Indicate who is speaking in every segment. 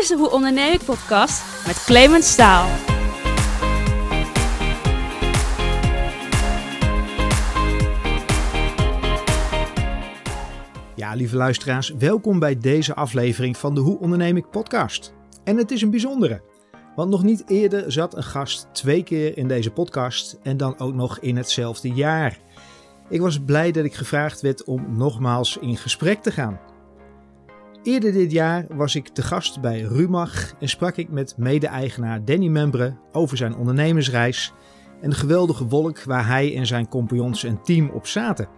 Speaker 1: is de Hoe Onderneem ik podcast met Clemens Staal.
Speaker 2: Ja, lieve luisteraars, welkom bij deze aflevering van de Hoe Onderneem ik podcast. En het is een bijzondere, want nog niet eerder zat een gast twee keer in deze podcast en dan ook nog in hetzelfde jaar. Ik was blij dat ik gevraagd werd om nogmaals in gesprek te gaan. Eerder dit jaar was ik te gast bij Rumach en sprak ik met mede-eigenaar Danny Membre over zijn ondernemersreis en de geweldige wolk waar hij en zijn compagnons en team op zaten.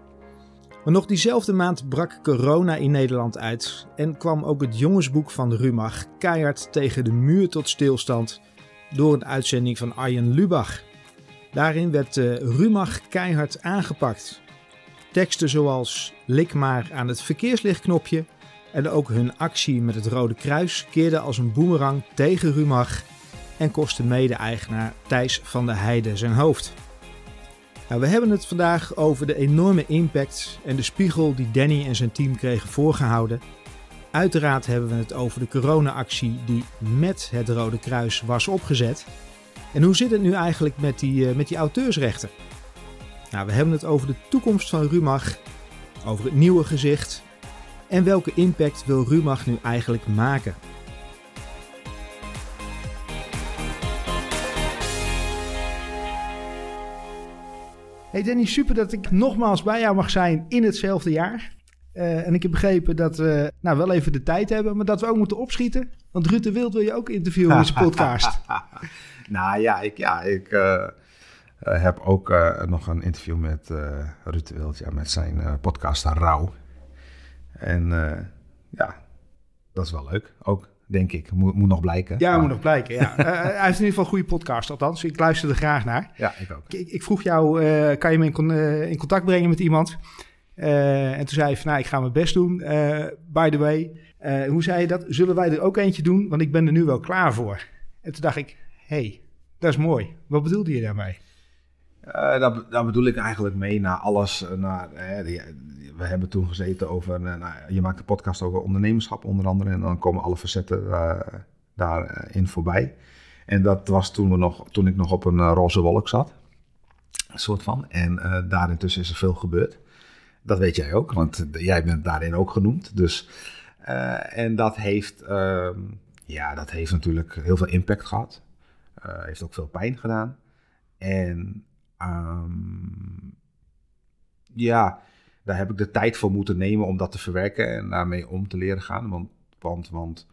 Speaker 2: Maar nog diezelfde maand brak corona in Nederland uit en kwam ook het jongensboek van Rumach keihard tegen de muur tot stilstand door een uitzending van Arjen Lubach. Daarin werd uh, Rumach keihard aangepakt. Teksten zoals lik maar aan het verkeerslichtknopje en ook hun actie met het Rode Kruis keerde als een boemerang tegen Rumach en kostte mede-eigenaar Thijs van der Heijden zijn hoofd. Nou, we hebben het vandaag over de enorme impact en de spiegel die Danny en zijn team kregen voorgehouden. Uiteraard hebben we het over de corona-actie die met het Rode Kruis was opgezet. En hoe zit het nu eigenlijk met die, uh, met die auteursrechten? Nou, we hebben het over de toekomst van Rumach, over het nieuwe gezicht en welke impact wil Rumach nu eigenlijk maken? Hey Danny, super dat ik nogmaals bij jou mag zijn in hetzelfde jaar. Uh, en ik heb begrepen dat we nou wel even de tijd hebben, maar dat we ook moeten opschieten. Want Ruud de Wild wil je ook interviewen in zijn podcast.
Speaker 3: nou ja, ik, ja, ik uh, heb ook uh, nog een interview met Ruud de Wild ja, met zijn podcast Rauw. En ja, dat is wel leuk. Ook denk ik. Moet, moet nog blijken.
Speaker 2: Ja, moet nog blijken. Ja. uh, hij heeft in ieder geval een goede podcast, althans. Ik luister er graag naar.
Speaker 3: Ja, ik ook.
Speaker 2: Ik, ik vroeg jou, uh, kan je me in, con in, contact brengen met iemand? en toen zei hij van, nou, ik ga mijn best doen. by the way, hoe zei je dat? Zullen wij er ook eentje doen? Want ik ben er nu wel klaar voor. En toen dacht ik, hey, dat is mooi. Wat bedoelde je daarmee?
Speaker 3: Uh, daar, bedoel ik eigenlijk mee naar alles. Naar, die, we hebben toen gezeten over. Nou, je maakt een podcast over ondernemerschap onder andere. En dan komen alle facetten uh, daarin voorbij. En dat was toen, we nog, toen ik nog op een roze wolk zat. Een soort van. En uh, daar intussen is er veel gebeurd. Dat weet jij ook, want jij bent daarin ook genoemd. Dus, en dat heeft, ehm, ja, dat heeft natuurlijk heel veel impact gehad. heeft ook veel pijn gedaan. En Um, ja, daar heb ik de tijd voor moeten nemen om dat te verwerken en daarmee om te leren gaan. Want, want, want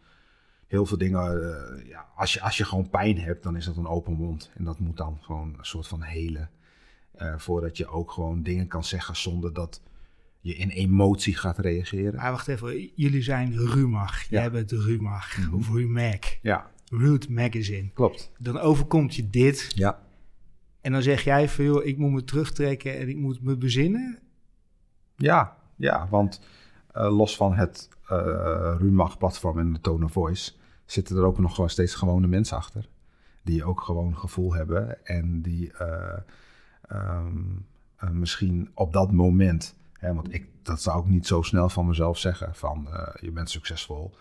Speaker 3: heel veel dingen, uh, ja, als, je, als je gewoon pijn hebt, dan is dat een open mond. En dat moet dan gewoon een soort van helen. Uh, voordat je ook gewoon dingen kan zeggen zonder dat je in emotie gaat reageren.
Speaker 2: Ah, wacht even, jullie zijn Rumach. Ja. Jij bent Rumach, mm -hmm. of Rumac.
Speaker 3: Ja.
Speaker 2: Root Magazine.
Speaker 3: Klopt.
Speaker 2: Dan overkomt je dit.
Speaker 3: Ja.
Speaker 2: En dan zeg jij van, joh, ik moet me terugtrekken en ik moet me bezinnen.
Speaker 3: Ja, ja want uh, los van het uh, Rumach-platform en de Tone of Voice... zitten er ook nog steeds gewone mensen achter. Die ook gewoon gevoel hebben en die uh, um, misschien op dat moment... Hè, want ik, dat zou ik niet zo snel van mezelf zeggen, van je bent succesvol...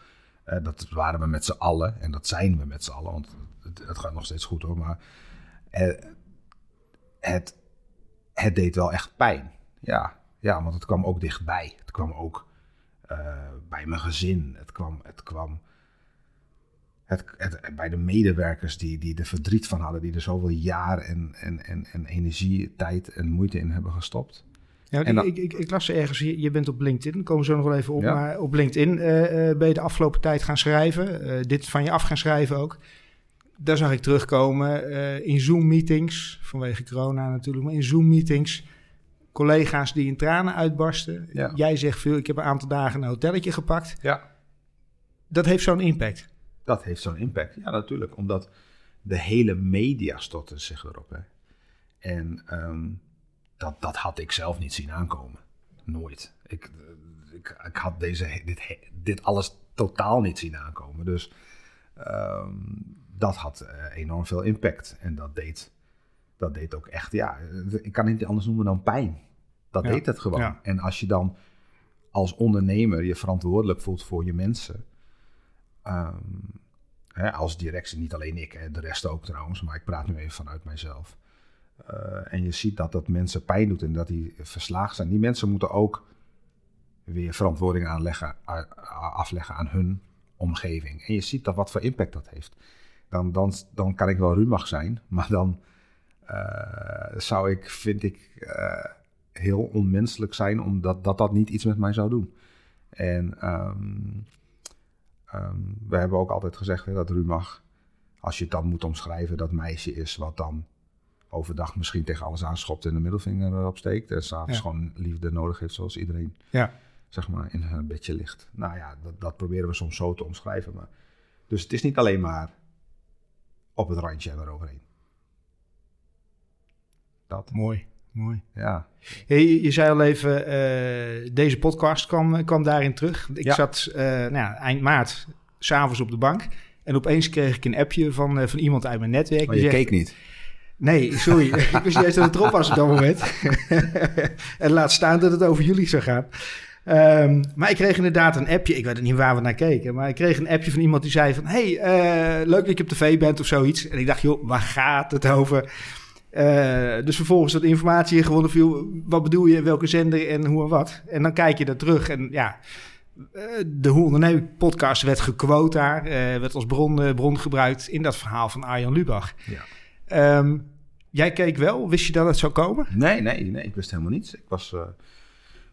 Speaker 3: dat waren we met z'n allen en dat zijn we met z'n allen, want het, het, gaat nog steeds goed hoor. Maar het, het deed wel echt pijn. Ja, ja, want het kwam ook dichtbij. Het kwam ook uh, bij mijn gezin. Het kwam, het kwam het, het, bij de medewerkers die, die er verdriet van hadden, die er zoveel jaar en, en, en, en energie, tijd en moeite in hebben gestopt.
Speaker 2: Ja, en ik, ik, ik, las ergens, je, je bent op LinkedIn, komen we zo nog wel even op, ja. maar op LinkedIn uh, uh, ben je de afgelopen tijd gaan schrijven, dit van je af gaan schrijven ook daar zag ik terugkomen uh, in Zoom-meetings, vanwege corona natuurlijk, maar in Zoom-meetings, collega's die in tranen uitbarsten.
Speaker 3: Ja.
Speaker 2: Jij zegt veel, ik heb een aantal dagen een hotelletje gepakt.
Speaker 3: Ja.
Speaker 2: Dat heeft zo'n impact.
Speaker 3: Dat heeft zo'n impact, ja natuurlijk, omdat de hele media stortte zich erop. Hè. En um, dat, dat had ik zelf niet zien aankomen. Nooit. Ik, ik, ik had deze, dit, dit alles totaal niet zien aankomen. Dus um, dat had uh, enorm veel impact. En dat deed, dat deed ook echt, ja, ik kan het niet anders noemen dan pijn. Dat ja. deed het gewoon.
Speaker 2: Ja.
Speaker 3: En als je dan als ondernemer je verantwoordelijk voelt voor je mensen, um, hè, als directie, niet alleen ik, hè, de rest ook trouwens, maar ik praat nu even vanuit mijzelf. Eh, en je ziet dat dat mensen pijn doet en dat die verslagen zijn. Die mensen moeten ook weer verantwoording aanleggen, afleggen aan hun omgeving. En je ziet dat wat voor impact dat heeft. Dan, dan, dan kan ik wel rumig zijn, maar dan eh, zou ik, vind ik, eh, heel onmenselijk zijn omdat dat, dat niet iets met mij zou doen. En ehm, ehm, we hebben ook altijd gezegd hè, dat Rumach, als je het dan moet omschrijven, dat meisje is wat dan overdag misschien tegen alles aanschopt en de middelvinger erop steekt. En s'avonds
Speaker 2: Ja.
Speaker 3: gewoon liefde nodig heeft zoals iedereen
Speaker 2: Ja.
Speaker 3: zeg maar, in een bedje ligt. Nou ja, dat, dat proberen we soms zo te omschrijven. Maar... Dus het is niet alleen maar op het randje en eroverheen. Dat,
Speaker 2: Mooi, mooi.
Speaker 3: ja.
Speaker 2: Hey, je, zei al even, eh, deze podcast kwam, kwam daarin terug. Ik
Speaker 3: Ja.
Speaker 2: zat eh, nou ja, eind maart s'avonds op de bank. En opeens kreeg ik een appje van, eh, van iemand uit mijn netwerk.
Speaker 3: Maar
Speaker 2: die
Speaker 3: je
Speaker 2: zegt,
Speaker 3: keek niet.
Speaker 2: Nee, sorry. ik wist niet eens dat het erop was op dat moment. en laat staan dat het over jullie zou gaan. Ehm, maar ik kreeg inderdaad een appje. Ik weet niet waar we naar keken. Maar ik kreeg een appje van iemand die zei van... hey, eh, leuk dat je op tv bent of zoiets. En ik dacht, joh, waar gaat het over? Eh, dus vervolgens wat informatie gewonnen viel. Wat bedoel je, welke zender en hoe en wat? En dan kijk je daar terug en ja... eh, De Hoe Onderneem podcast werd gequote daar. werd als bron, bron gebruikt in dat verhaal van Arjan Lubach.
Speaker 3: Ja.
Speaker 2: Ehm, jij keek wel, wist je dat het zou komen?
Speaker 3: Nee, nee, nee, ik wist helemaal niets. Ik was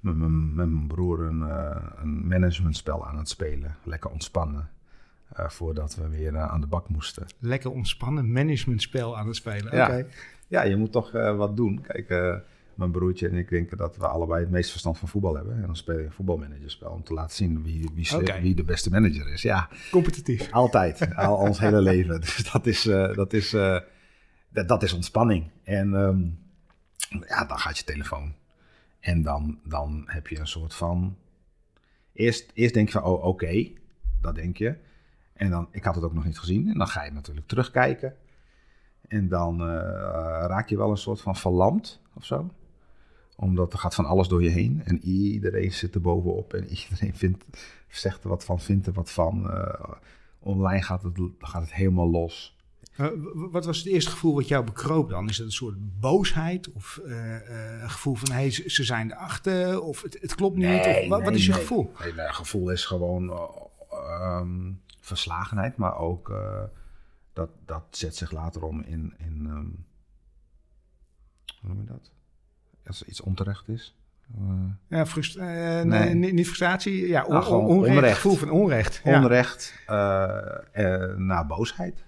Speaker 3: met, mijn, met mijn broer een, eh, een managementspel aan het spelen. Lekker ontspannen. eh, voordat we weer eh, aan de bak moesten.
Speaker 2: Lekker ontspannen managementspel aan het spelen.
Speaker 3: Ja. Ja, je moet toch wat doen. Kijk, mijn broertje en ik denken dat we allebei het meeste verstand van voetbal hebben. En dan speel je een voetbalmanagerspel om te laten zien wie, wie, wie de beste manager is. Ja,
Speaker 2: Competitief.
Speaker 3: altijd. Al ons hele leven. Dus dat is, dat is, dat, dat is ontspanning. En ehm, ja, dan gaat je telefoon. En dan, dan heb je een soort van... Eerst, eerst denk je van, oh oké, dat denk je. En dan, ik had het ook nog niet gezien. En dan ga je natuurlijk terugkijken. En dan eh, raak je wel een soort van verlamd of zo. Omdat er gaat van alles door je heen. En iedereen zit er bovenop. En iedereen vindt, zegt er wat van, vindt er wat van. Eh, online gaat het, gaat het helemaal los.
Speaker 2: Eh, wat was het eerste gevoel wat jou bekroop dan? Is dat een soort boosheid? Of eh, eh, een gevoel van, hey, ze, ze zijn erachter? Of het, het klopt niet? of, wat, wat is je
Speaker 3: nee.
Speaker 2: gevoel?
Speaker 3: Nee, mijn gevoel is gewoon eh, ehm, verslagenheid. Maar ook, dat, dat zet zich later om in... in ehm, hoe noem je dat? Als er iets onterecht is.
Speaker 2: Ja, frust- nee, niet, frustratie. Ja, on,
Speaker 3: Nou,
Speaker 2: on- onrecht.
Speaker 3: onrecht.
Speaker 2: Gevoel van onrecht.
Speaker 3: Onrecht naar boosheid.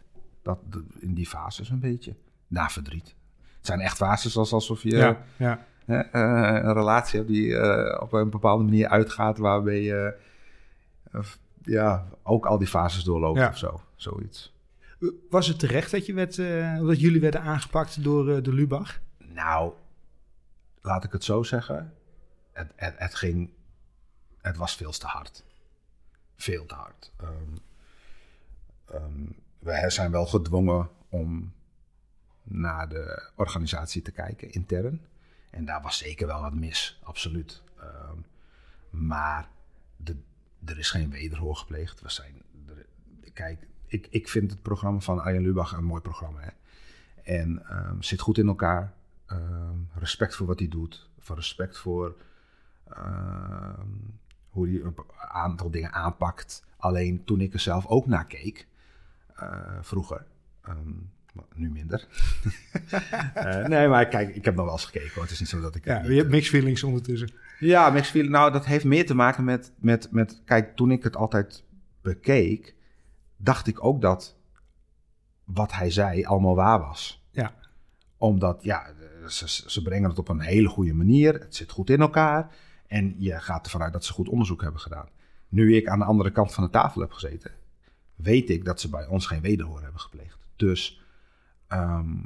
Speaker 3: Dat, in die fases een beetje. Naar verdriet. Het zijn echt fases als alsof je
Speaker 2: Ja, ja.
Speaker 3: hè, eh, een relatie hebt die eh, op een bepaalde manier uitgaat, waarbij je eh, ja, ook al die fases doorloopt
Speaker 2: Ja.
Speaker 3: of zo. Zoiets.
Speaker 2: Was het terecht dat, je werd, eh, dat jullie werden aangepakt door eh, de Lubach?
Speaker 3: Nou, laat ik het zo zeggen. Het, het, het ging. Het was veel te hard. Veel te hard. Ehm, ehm, wij zijn wel gedwongen om naar de organisatie te kijken, intern. En daar was zeker wel wat mis, absoluut. Ehm, maar de, er is geen wederhoor gepleegd. We zijn, er- kijk, ik, ik vind het programma van Arjen Lubach een mooi programma. Hè? En ehm, zit goed in elkaar. Ehm, respect voor wat hij doet. Voor respect voor hoe hij een aantal dingen aanpakt. Alleen toen ik er zelf ook naar keek, vroeger, ehm, nu minder. Eh, nee, maar kijk, ik heb nog wel eens gekeken hoor. Het is niet zo dat ik.
Speaker 2: Ja, je hebt mixed feelings ondertussen.
Speaker 3: ja, mixed feeling. Nou, dat heeft meer te maken met, met, met... Kijk, toen ik het altijd bekeek, dacht ik ook dat wat hij zei allemaal waar was.
Speaker 2: Ja.
Speaker 3: Omdat, ja, ze, ze brengen het op een hele goede manier. Het zit goed in elkaar. En je gaat ervan uit dat ze goed onderzoek hebben gedaan. Nu ik aan de andere kant van de tafel heb gezeten, weet ik dat ze bij ons geen wederhoor hebben gepleegd. Dus, ehm,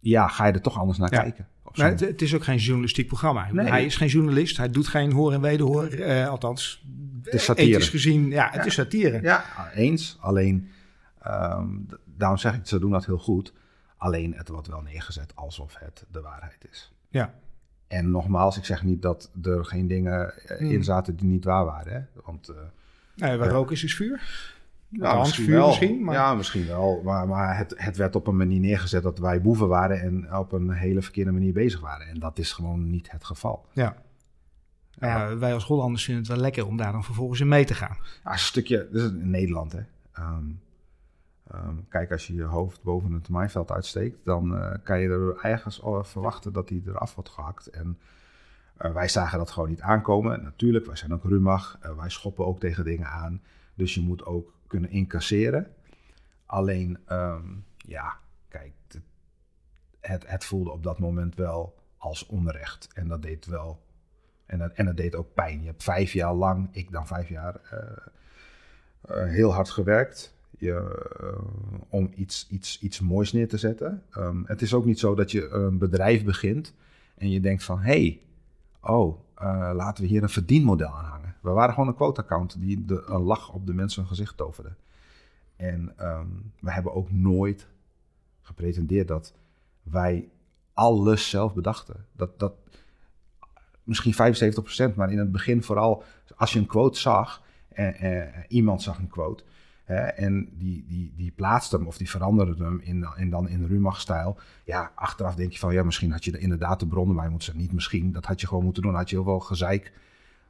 Speaker 3: ja, ga je er toch anders naar
Speaker 2: Ja.
Speaker 3: kijken.
Speaker 2: Maar het, het is ook geen journalistiek programma.
Speaker 3: Nee.
Speaker 2: Hij is geen journalist. Hij doet geen hoor en wederhoor. eh, althans,
Speaker 3: is satire.
Speaker 2: ethisch gezien. Ja, het
Speaker 3: Ja.
Speaker 2: is satire.
Speaker 3: Ja, eens. Alleen, ehm, daarom zeg ik, ze doen dat heel goed. Alleen, het wordt wel neergezet alsof het de waarheid is.
Speaker 2: Ja.
Speaker 3: En nogmaals, ik zeg niet dat er geen dingen eh,
Speaker 2: Hmm.
Speaker 3: in zaten die niet waar waren. Hè? Want eh,
Speaker 2: Nou, waar rook is, is vuur.
Speaker 3: Ja,
Speaker 2: Althans,
Speaker 3: misschien
Speaker 2: vuur
Speaker 3: wel.
Speaker 2: misschien, maar-
Speaker 3: Ja, misschien wel. Maar, maar het, het werd op een manier neergezet dat wij boeven waren en op een hele verkeerde manier bezig waren. En dat is gewoon niet het geval.
Speaker 2: Ja. Nou wij als Hollanders vinden het wel lekker om daar dan vervolgens in mee te gaan.
Speaker 3: Ja, een stukje, is in Nederland hè. Ehm, ehm, kijk, als je je hoofd boven het maaiveld uitsteekt, dan eh, kan je er ergens al verwachten dat die eraf wordt gehakt. En eh, wij zagen dat gewoon niet aankomen. Natuurlijk, wij zijn ook rumach, eh, wij schoppen ook tegen dingen aan. Dus je moet ook kunnen incasseren. Alleen, ehm, ja, kijk, het, het, voelde op dat moment wel als onrecht. En dat deed wel, en dat, en dat deed ook pijn. Je hebt vijf jaar lang, ik dan vijf jaar, eh, heel hard gewerkt. Je, om iets, iets, iets moois neer te zetten. Ehm, het is ook niet zo dat je een bedrijf begint en je denkt van... hé, hey, oh, eh, laten we hier een verdienmodel aan hangen. We waren gewoon een quote-account die de, een lach op de mensen gezicht toverde. En ehm, we hebben ook nooit gepretendeerd dat wij alles zelf bedachten. Dat, dat, misschien 75%, maar in het begin vooral als je een quote zag, en, eh, iemand zag een quote, en die, die, die plaatste hem of die veranderde hem in, in dan in Rumach-stijl. Ja, achteraf denk je van, ja, misschien had je er inderdaad de bronnen bij moeten zetten. Niet misschien, dat had je gewoon moeten doen. had je heel veel gezeik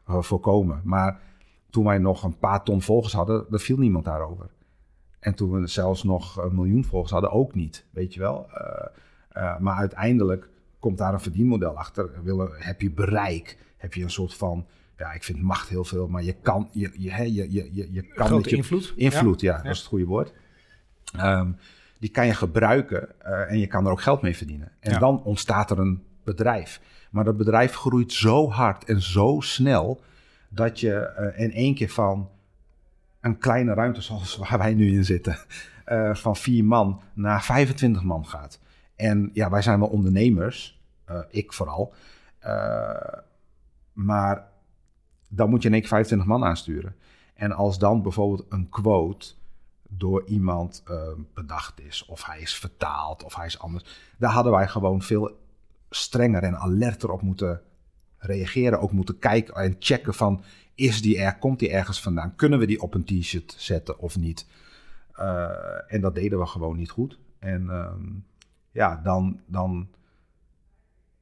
Speaker 3: eh, voorkomen. Maar toen wij nog een paar ton volgers hadden, er viel niemand daarover. En toen we zelfs nog een miljoen volgers hadden, ook niet, weet je wel. Eh, eh, maar uiteindelijk komt daar een verdienmodel achter. Willen, heb je bereik? Heb je een soort van, ja, ik vind macht heel veel, maar je kan, je, je, je, je, je, je kan
Speaker 2: Grote
Speaker 3: je,
Speaker 2: invloed.
Speaker 3: Invloed, ja, dat is het goede woord. Ehm, die kan je gebruiken eh, en je kan er ook geld mee verdienen. En
Speaker 2: Ja.
Speaker 3: dan ontstaat er een bedrijf. Maar dat bedrijf groeit zo hard en zo snel dat je eh, in één keer van een kleine ruimte zoals waar wij nu in zitten, eh, van vier man naar 25 man gaat. En ja, wij zijn wel ondernemers, ik vooral. Maar dan moet je in één keer 25 man aansturen. En als dan bijvoorbeeld een quote door iemand eh, bedacht is, of hij is vertaald, of hij is anders, daar hadden wij gewoon veel strenger en alerter op moeten reageren. Ook moeten kijken en checken van, is die er, komt die ergens vandaan? Kunnen we die op een t-shirt zetten of niet? Eh, en dat deden we gewoon niet goed. En ehm, ja, dan, dan,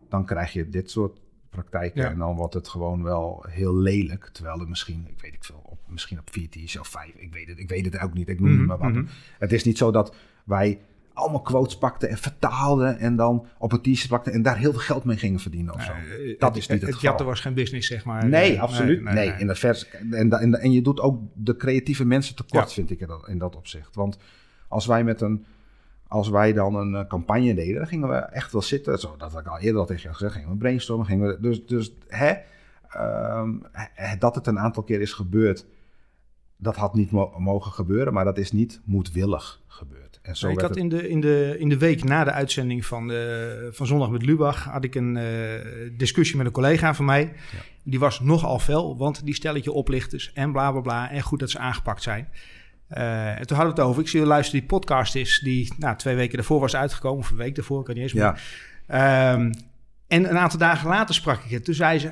Speaker 3: dan krijg je dit soort praktijken.
Speaker 2: Ja.
Speaker 3: En dan wordt het gewoon wel heel lelijk. Terwijl er misschien, ik weet ik veel, op, misschien op vier T's of vijf. Ik weet het, ik weet het ook niet. Ik noem het maar wat.
Speaker 2: mhm.
Speaker 3: Het is niet zo dat wij allemaal quotes pakten en vertaalden. En dan op een t-shirt pakten en daar heel veel geld mee gingen verdienen of zo.
Speaker 2: Eh,
Speaker 3: dat is niet het,
Speaker 2: Het
Speaker 3: geval.
Speaker 2: jatten was geen business, zeg maar.
Speaker 3: Nee, absoluut. Nee, in de vers, en, en, en je doet ook de creatieve mensen tekort,
Speaker 2: Ja.
Speaker 3: vind ik in dat, in dat opzicht. Want als wij met een, als wij dan een eh, campagne deden, dan gingen we echt wel zitten. Zo, dat had ik al eerder al tegen jou gezegd. Gingen we brainstormen, gingen we. Dus, dus hè, ehm, hè, dat het een aantal keer is gebeurd, dat had niet mo- mogen gebeuren, maar dat is niet moedwillig gebeurd. En zo
Speaker 2: ik had
Speaker 3: het-
Speaker 2: in de, in, de, in de week na de uitzending van, de, van Zondag met Lubach... had ik een eh, discussie met een collega van mij. Die was nogal fel, want die stelletje oplichters en bla bla bla... en goed dat ze aangepakt zijn. Eh, en toen hadden we het over. Ik zie je luisteren, die podcast is... die nou, twee weken daarvoor was uitgekomen, of een week daarvoor, ik kan niet eens meer.
Speaker 3: ja,
Speaker 2: Ehm, en een aantal dagen later sprak ik het. Toen zei ze: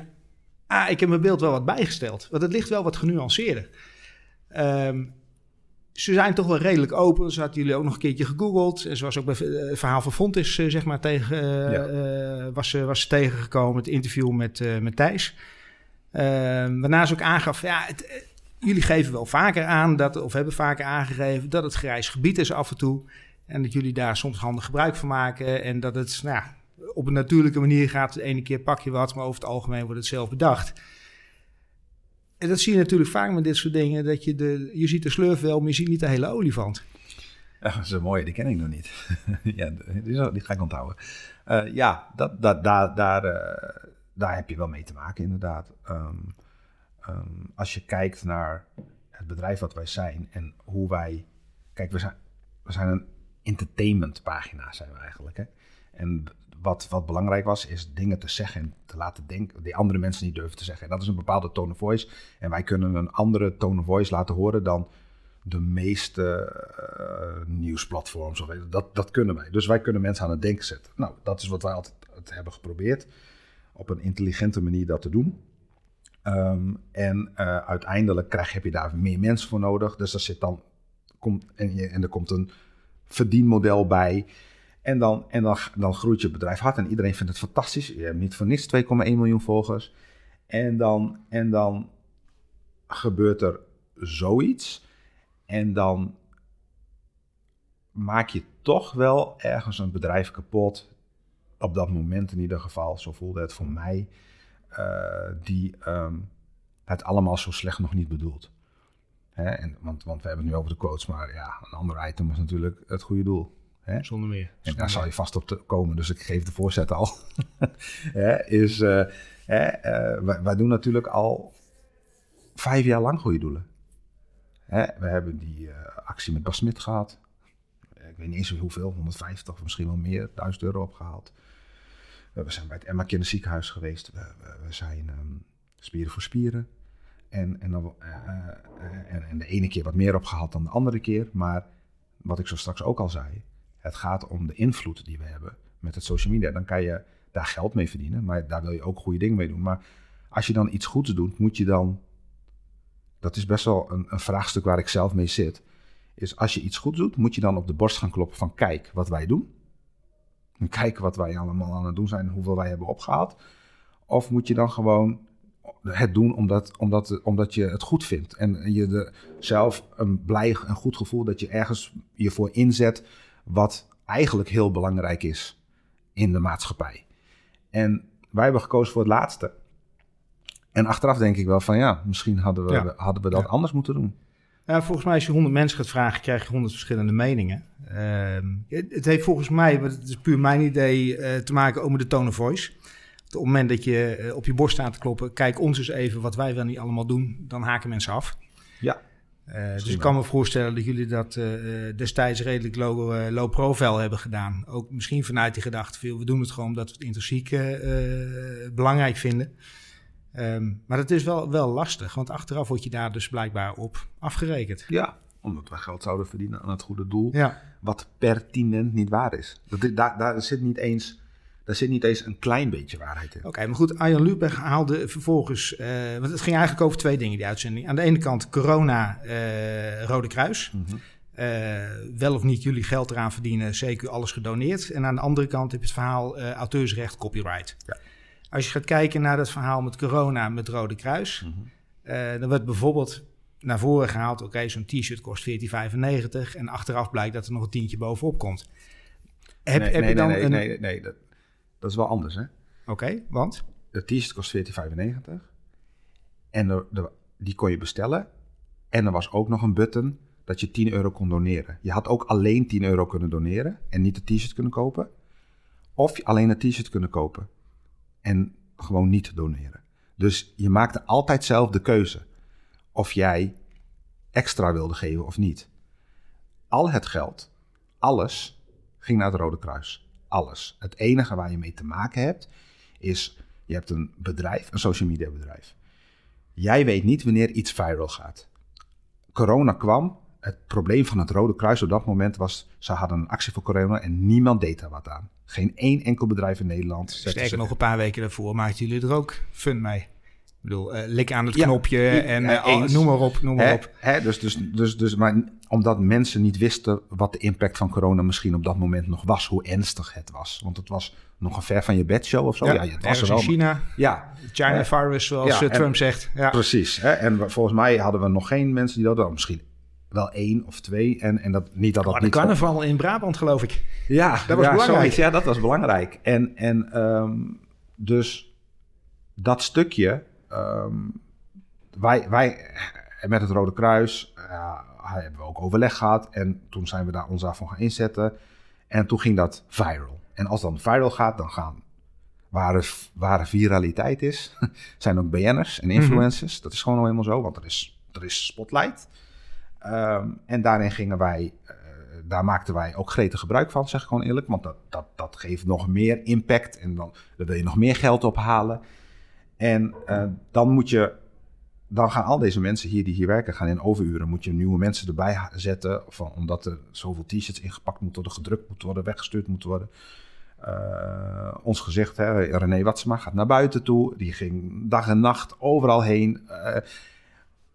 Speaker 2: Ah, ik heb mijn beeld wel wat bijgesteld. Want het ligt wel wat genuanceerder. Ehm, ze zijn toch wel redelijk open. Ze hadden jullie ook nog een keertje gegoogeld. En zoals ook bij eh, het verhaal van Fontis, eh, zeg maar, tegen, eh,
Speaker 3: Ja.
Speaker 2: eh, was, ze was ze tegengekomen. Het interview met, eh, met Thijs. Ehm, waarna ze ook aangaf: ja, het, eh, jullie geven wel vaker aan, dat, of hebben vaker aangegeven, dat het grijs gebied is af en toe. En dat jullie daar soms handig gebruik van maken. En dat het nou, op een natuurlijke manier gaat. De ene keer pak je wat, maar over het algemeen wordt het zelf bedacht. En dat zie je natuurlijk vaak met dit soort dingen. Dat je, de, je ziet de slurf wel, maar je ziet niet de hele olifant.
Speaker 3: Dat is een mooie, die ken ik nog niet. ja, die, ga ik onthouden. Eh, ja, dat, dat, daar, daar, eh, daar heb je wel mee te maken, inderdaad. Ehm, ehm, als je kijkt naar het bedrijf wat wij zijn en hoe wij. Kijk, we zijn, we zijn een entertainmentpagina, zijn we eigenlijk. Hè? En wat, wat belangrijk was, is dingen te zeggen en te laten denken, die andere mensen niet durven te zeggen. En dat is een bepaalde tone of voice. En wij kunnen een andere tone of voice laten horen dan de meeste eh, nieuwsplatforms. Of, dat, dat kunnen wij. Dus wij kunnen mensen aan het denken zetten. Nou, dat is wat wij altijd hebben geprobeerd. Op een intelligente manier dat te doen. Ehm, en eh, uiteindelijk krijg, heb je daar meer mensen voor nodig. Dus er zit dan komt, en, en er komt een verdienmodel bij. En, dan, en dan, dan groeit je bedrijf hard en iedereen vindt het fantastisch. Je hebt niet voor niks 2,1 miljoen volgers. En dan, en dan gebeurt er zoiets. En dan maak je toch wel ergens een bedrijf kapot. Op dat moment in ieder geval, zo voelde het voor mij. Eh, die ehm, het allemaal zo slecht nog niet bedoelt. Hè? En, want, want we hebben het nu over de quotes, maar ja, een ander item is natuurlijk het goede doel. Hè?
Speaker 2: Zonder meer.
Speaker 3: En daar zal je vast op te komen, dus ik geef de voorzet al. Hè, is, eh, hè, eh, wij, wij doen natuurlijk al vijf jaar lang goede doelen. Hè, we hebben die actie met Bas Smit gehad. Ik weet niet eens hoeveel, 150 of misschien wel meer, 1000 euro opgehaald. Eh, we zijn bij het Emma Kinderziekenhuis geweest. We, we, we zijn ehm, Spieren voor Spieren. En, en, dan, eh, eh, en, en de ene keer wat meer opgehaald dan de andere keer. Maar wat ik zo straks ook al zei, het gaat om de invloed die we hebben met het social media. Dan kan je daar geld mee verdienen, maar daar wil je ook goede dingen mee doen. Maar als je dan iets goeds doet, moet je dan. Dat is best wel een, een vraagstuk waar ik zelf mee zit. Is als je iets goeds doet, moet je dan op de borst gaan kloppen van kijk wat wij doen. En kijk wat wij allemaal aan het doen zijn, hoeveel wij hebben opgehaald. Of moet je dan gewoon het doen omdat, omdat, omdat je het goed vindt. En je er zelf een blij en goed gevoel dat je ergens je voor inzet wat eigenlijk heel belangrijk is in de maatschappij. En wij hebben gekozen voor het laatste. En achteraf denk ik wel van ja, misschien hadden we,
Speaker 2: Ja.
Speaker 3: hadden we dat
Speaker 2: Ja.
Speaker 3: anders moeten doen.
Speaker 2: Ja, volgens mij als je 100 mensen gaat vragen, krijg je 100 verschillende meningen. Ehm, het, heeft volgens mij, maar het is puur mijn idee, eh, te maken ook met de tone of voice. Op het moment dat je eh, op je borst staat te kloppen, kijk ons eens even wat wij wel niet allemaal doen, dan haken mensen af.
Speaker 3: Ja.
Speaker 2: Eh, dus ik kan me voorstellen dat jullie dat eh, eh, destijds redelijk low, eh, low profile hebben gedaan. Ook misschien vanuit die gedachte, veel, we doen het gewoon omdat we het intrinsiek eh, eh, belangrijk vinden. Ehm, maar het is wel, wel lastig, want achteraf word je daar dus blijkbaar op afgerekend.
Speaker 3: Ja, omdat we geld zouden verdienen aan het goede doel.
Speaker 2: Ja.
Speaker 3: Wat pertinent niet waar is. Dat, daar, daar, zit niet eens, daar zit niet eens een klein beetje waarheid in.
Speaker 2: Oké, maar goed, Arjan Lubach haalde vervolgens... eh, want het ging eigenlijk over twee dingen, die uitzending. Aan de ene kant corona, eh, Rode Kruis.
Speaker 3: Mhm.
Speaker 2: Eh, wel of niet jullie geld eraan verdienen, CQ alles gedoneerd. En aan de andere kant heb je het verhaal auteursrecht, copyright.
Speaker 3: Ja.
Speaker 2: Als je gaat kijken naar dat verhaal met corona, met Rode Kruis...
Speaker 3: Mhm.
Speaker 2: eh, dan werd bijvoorbeeld naar voren gehaald... oké, zo'n t-shirt kost 14,95... en achteraf blijkt dat er nog een tientje bovenop komt. Heb,
Speaker 3: nee,
Speaker 2: heb
Speaker 3: nee,
Speaker 2: je dan
Speaker 3: nee,
Speaker 2: een...
Speaker 3: nee, nee, nee, dat, dat is wel anders, hè?
Speaker 2: Oké, want?
Speaker 3: De t-shirt kost 14,95. En die kon je bestellen. En er was ook nog een button dat je 10 euro kon doneren. Je had ook alleen 10 euro kunnen doneren en niet de t-shirt kunnen kopen. Of alleen een t-shirt kunnen kopen en gewoon niet doneren. Dus je maakte altijd zelf de keuze of jij extra wilde geven of niet. Al het geld, alles, ging naar het Rode Kruis. Alles. Het enige waar je mee te maken hebt, is je hebt een bedrijf, een social media bedrijf. Jij weet niet wanneer iets viral gaat. Corona kwam. Het probleem van het Rode Kruis op dat moment was, ze hadden een actie voor corona en niemand deed daar wat aan. Geen één enkel bedrijf in Nederland.
Speaker 2: Sterker nog, een paar weken daarvoor maakten jullie er ook fun mee. Ik bedoel, eh, lik aan het knopje
Speaker 3: ja,
Speaker 2: en eh, al- noem maar op, noem maar
Speaker 3: Hè,
Speaker 2: op.
Speaker 3: hè, dus, dus, dus, dus, maar omdat mensen niet wisten wat de impact van corona misschien op dat moment nog was, hoe ernstig het was. Want het was nog een ver van je bedshow of zo. Ja, het was er wel.
Speaker 2: in China,
Speaker 3: Ja,
Speaker 2: China
Speaker 3: Hè?
Speaker 2: virus, zoals
Speaker 3: Ja,
Speaker 2: eh,
Speaker 3: en-
Speaker 2: Trump zegt. Ja.
Speaker 3: precies. Hè? En volgens mij hadden we nog geen mensen die dat hadden. Misschien wel één of twee. En, en dat, niet dat dat
Speaker 2: Oh, de
Speaker 3: niet...
Speaker 2: carnaval in Brabant, geloof ik.
Speaker 3: Ja,
Speaker 2: Dat was
Speaker 3: ja,
Speaker 2: belangrijk.
Speaker 3: zoiets. ja, dat was belangrijk. En, en ehm, dus dat stukje, ehm, wij, wij met het Rode Kruis eh, hebben we ook overleg gehad. En toen zijn we daar ons daarvan gaan inzetten. En toen ging dat viral. En als dan viral gaat, dan gaan waar, waar viraliteit is, zijn ook BN'ers en influencers. Dat is gewoon al helemaal zo, want er is, er is spotlight. Ehm, en daarin gingen wij, eh, daar maakten wij ook gretig gebruik van, zeg ik gewoon eerlijk. Want dat, dat, dat geeft nog meer impact en dan, dan wil je nog meer geld ophalen. En eh, dan moet je, dan gaan al deze mensen hier die hier werken, gaan in overuren. Moet je nieuwe mensen erbij zetten, van, omdat er zoveel t-shirts ingepakt moeten worden, gedrukt moeten worden, weggestuurd moeten worden. Eh, ons gezicht, hè, René Watsema gaat naar buiten toe. Die ging dag en nacht overal heen.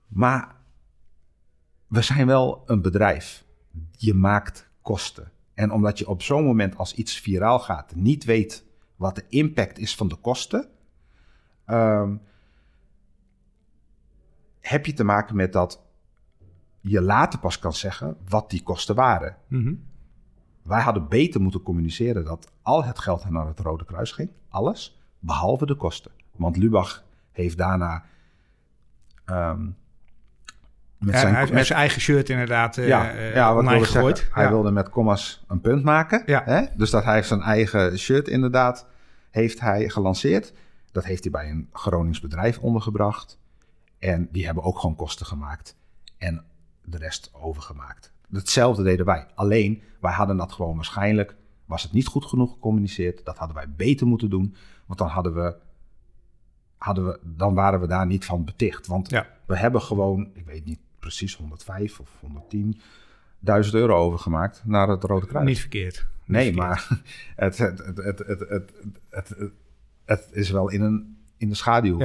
Speaker 3: Maar we zijn wel een bedrijf. Je maakt kosten. En omdat je op zo'n moment als iets viraal gaat, niet weet wat de impact is van de kosten, ehm, heb je te maken met dat je later pas kan zeggen wat die kosten waren.
Speaker 2: Mhm.
Speaker 3: Wij hadden beter moeten communiceren dat al het geld naar het Rode Kruis ging. Alles, behalve de kosten. Want Lubach heeft daarna... ehm, met zijn,
Speaker 2: hij heeft met zijn eigen shirt inderdaad eh
Speaker 3: ja,
Speaker 2: eh,
Speaker 3: ja, wat wilde
Speaker 2: gegooid.
Speaker 3: zeggen, hij
Speaker 2: Ja.
Speaker 3: wilde met commas een punt maken.
Speaker 2: Ja.
Speaker 3: Hè? Dus dat hij zijn eigen shirt inderdaad heeft hij gelanceerd. Dat heeft hij bij een Gronings bedrijf ondergebracht. En die hebben ook gewoon kosten gemaakt. En de rest overgemaakt. Hetzelfde deden wij. Alleen, wij hadden dat gewoon waarschijnlijk... was het niet goed genoeg gecommuniceerd. Dat hadden wij beter moeten doen. Want dan hadden we... Hadden we dan waren we daar niet van beticht. Want
Speaker 2: Ja.
Speaker 3: we hebben gewoon, ik weet niet precies 105 of 110 duizend euro overgemaakt naar het Rode Kruis.
Speaker 2: Niet verkeerd.
Speaker 3: Nee, maar het, het, het, het, het is wel in een in de schaduw.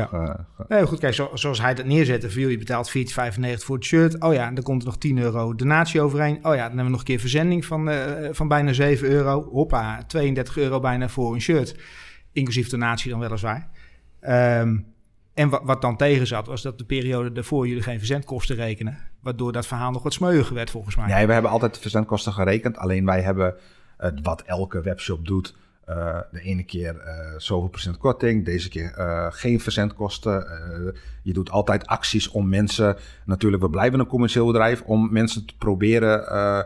Speaker 2: Nee, goed, kijk, zoals hij dat neerzette, viel je betaalt 14,95 voor het shirt. Oh ja, en dan komt er nog 10 euro donatie overheen. Oh ja, dan hebben we nog een keer verzending van, eh, van bijna 7 euro. Hoppa, 32 euro bijna voor een shirt. Inclusief donatie dan weliswaar. Um, en wat, dan tegen zat, was dat de periode daarvoor jullie geen verzendkosten rekenen. Waardoor dat verhaal nog wat smeuiger werd, volgens mij.
Speaker 3: Nee, we hebben altijd verzendkosten gerekend. Alleen wij hebben eh, wat elke webshop doet. eh, de ene keer eh zoveel procent korting, deze keer eh, geen verzendkosten. Je doet altijd acties om mensen. Natuurlijk, we blijven een commercieel bedrijf om mensen te proberen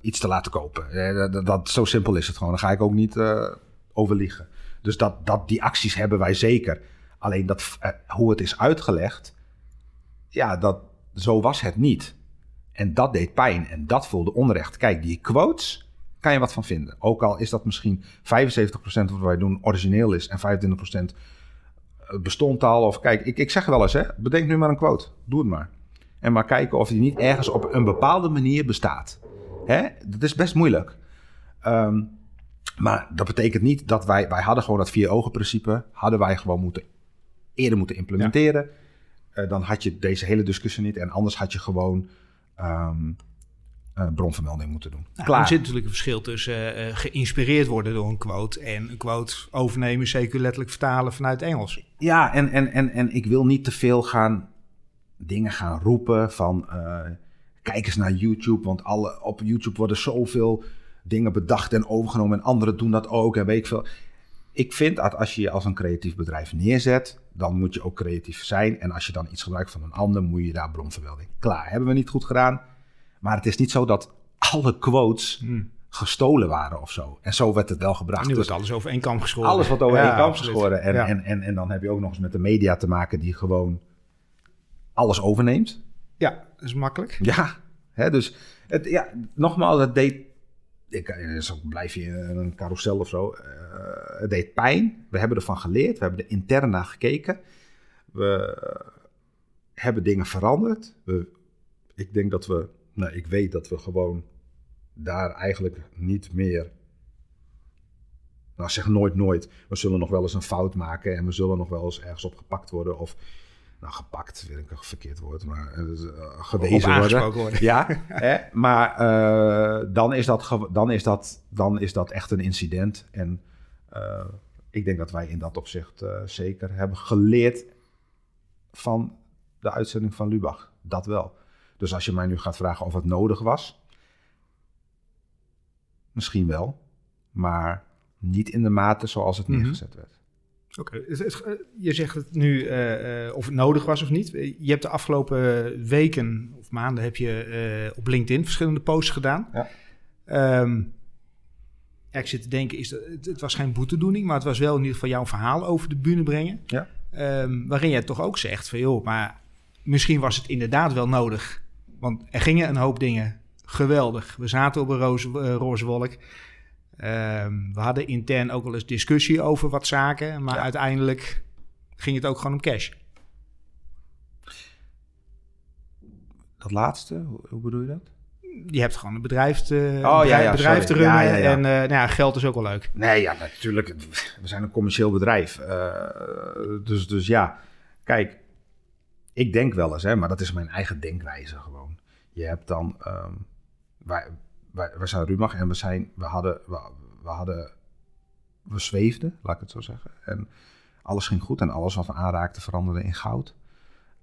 Speaker 3: iets te laten kopen. Dat, zo simpel is het gewoon. Daar ga ik ook niet eh overliegen. Dus dat, dat, die acties hebben wij zeker. Alleen dat, eh, hoe het is uitgelegd, ja, dat, zo was het niet. En dat deed pijn en dat voelde onrecht. Kijk, die quotes kan je wat van vinden. Ook al is dat misschien 75% wat wij doen origineel is en 25% bestond al. Of kijk, ik, ik zeg wel eens, hè, bedenk nu maar een quote. Doe het maar. En maar kijken of die niet ergens op een bepaalde manier bestaat. Hè? Dat is best moeilijk. Ehm, maar dat betekent niet dat wij... Wij hadden gewoon dat vier ogen principe. Hadden wij gewoon moeten, eerder moeten implementeren. Eh, dan had je deze hele discussie niet. En anders had je gewoon ehm, eh, bronvermelding moeten doen.
Speaker 2: Nou,
Speaker 3: Klaar.
Speaker 2: Er zit natuurlijk een verschil tussen eh, geïnspireerd worden door een quote en een quote overnemen, zeker letterlijk vertalen vanuit Engels.
Speaker 3: Ja, en, en, en, en ik wil niet te veel gaan dingen gaan roepen van eh, kijk eens naar YouTube, want alle, op YouTube worden zoveel dingen bedacht en overgenomen en anderen doen dat ook en weet ik veel. Ik vind dat als je je als een creatief bedrijf neerzet, dan moet je ook creatief zijn. En als je dan iets gebruikt van een ander, moet je daar bronvermelding. Klaar, hebben we niet goed gedaan. Maar het is niet zo dat alle quotes gestolen waren of zo. En zo werd het wel gebracht.
Speaker 2: Hmm. Nu
Speaker 3: Dus
Speaker 2: wordt alles over één kam geschoren.
Speaker 3: alles wat over
Speaker 2: Ja,
Speaker 3: één kam
Speaker 2: absoluut.
Speaker 3: geschoren. En,
Speaker 2: Ja.
Speaker 3: en, en, en dan heb je ook nog eens met de media te maken die gewoon alles overneemt.
Speaker 2: Ja, dat is makkelijk.
Speaker 3: Ja, hè, dus het, ja, nogmaals, het deed... Ik, eh, zo blijf je in een carousel of zo. eh, het deed pijn. We hebben ervan geleerd. We hebben er intern naar gekeken. We hebben dingen veranderd. We, ik denk dat we... Nou, ik weet dat we gewoon daar eigenlijk niet meer... Nou, zeg nooit nooit. We zullen nog wel eens een fout maken... en we zullen nog wel eens ergens op gepakt worden... of nou, gepakt, vind ik een verkeerd woord, maar eh, gewezen worden. Ja, hè? maar eh, dan, is dat dan, is dat, dan is dat echt een incident. En eh, ik denk dat wij in dat opzicht zeker hebben geleerd van de uitzending van Lubach. Dat wel. Dus als je mij nu gaat vragen of het nodig was, misschien wel, maar niet in de mate zoals het
Speaker 2: Mhm.
Speaker 3: neergezet werd.
Speaker 2: Oké, eh, je zegt het nu eh, eh, of het nodig was of niet. Je hebt de afgelopen weken of maanden heb je op LinkedIn verschillende posts gedaan.
Speaker 3: Ja.
Speaker 2: Ehm, ja, ik zit te denken, is dat, het, was geen boetedoening, maar het was wel in ieder geval jouw verhaal over de bühne brengen.
Speaker 3: Ja.
Speaker 2: Ehm, waarin jij toch ook zegt van joh, maar misschien was het inderdaad wel nodig. Want er gingen een hoop dingen geweldig. We zaten op een roze, roze wolk. Ehm, we hadden intern ook wel eens discussie over wat zaken, maar
Speaker 3: Ja.
Speaker 2: uiteindelijk ging het ook gewoon om cash.
Speaker 3: Dat laatste, hoe, bedoel je dat?
Speaker 2: Je hebt gewoon een bedrijf te, een
Speaker 3: ja,
Speaker 2: bedrijf,
Speaker 3: ja,
Speaker 2: bedrijf
Speaker 3: sorry.
Speaker 2: te runnen en eh, nou ja, geld is ook wel leuk.
Speaker 3: Nee, ja, natuurlijk. We zijn een commercieel bedrijf. Eh, dus, dus ja, kijk, ik denk wel eens, hè, maar dat is mijn eigen denkwijze gewoon. Je hebt dan, wij, wij, wij zijn Rumach en we zijn, we hadden, we, we hadden, we zweefden, laat ik het zo zeggen. En alles ging goed en alles wat we aanraakten veranderde in goud.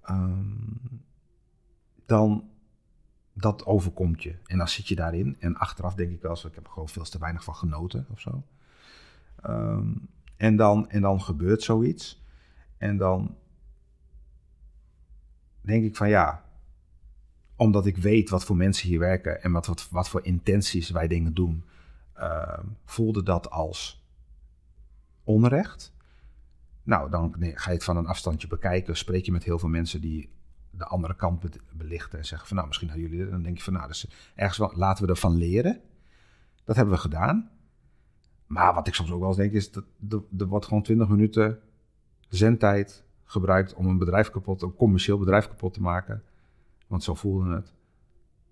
Speaker 3: Ehm, dan, dat overkomt je. En dan zit je daarin. En achteraf denk ik wel eens, ik heb er gewoon veel te weinig van genoten of zo. Ehm, en, dan, en dan gebeurt zoiets. En dan denk ik van ja, omdat ik weet wat voor mensen hier werken en wat, wat, voor intenties wij dingen doen, ehm, voelde dat als onrecht. Nou, dan ga je het van een afstandje bekijken, spreek je met heel veel mensen die de andere kant belichten en zeggen van nou, misschien hadden jullie Dan denk je van nou, dus ergens laten we ervan leren. Dat hebben we gedaan. Maar wat ik soms ook wel eens denk is, dat er wordt gewoon 20 minuten zendtijd gebruikt om een bedrijf kapot, een commercieel bedrijf kapot te maken. Want zo voelde het.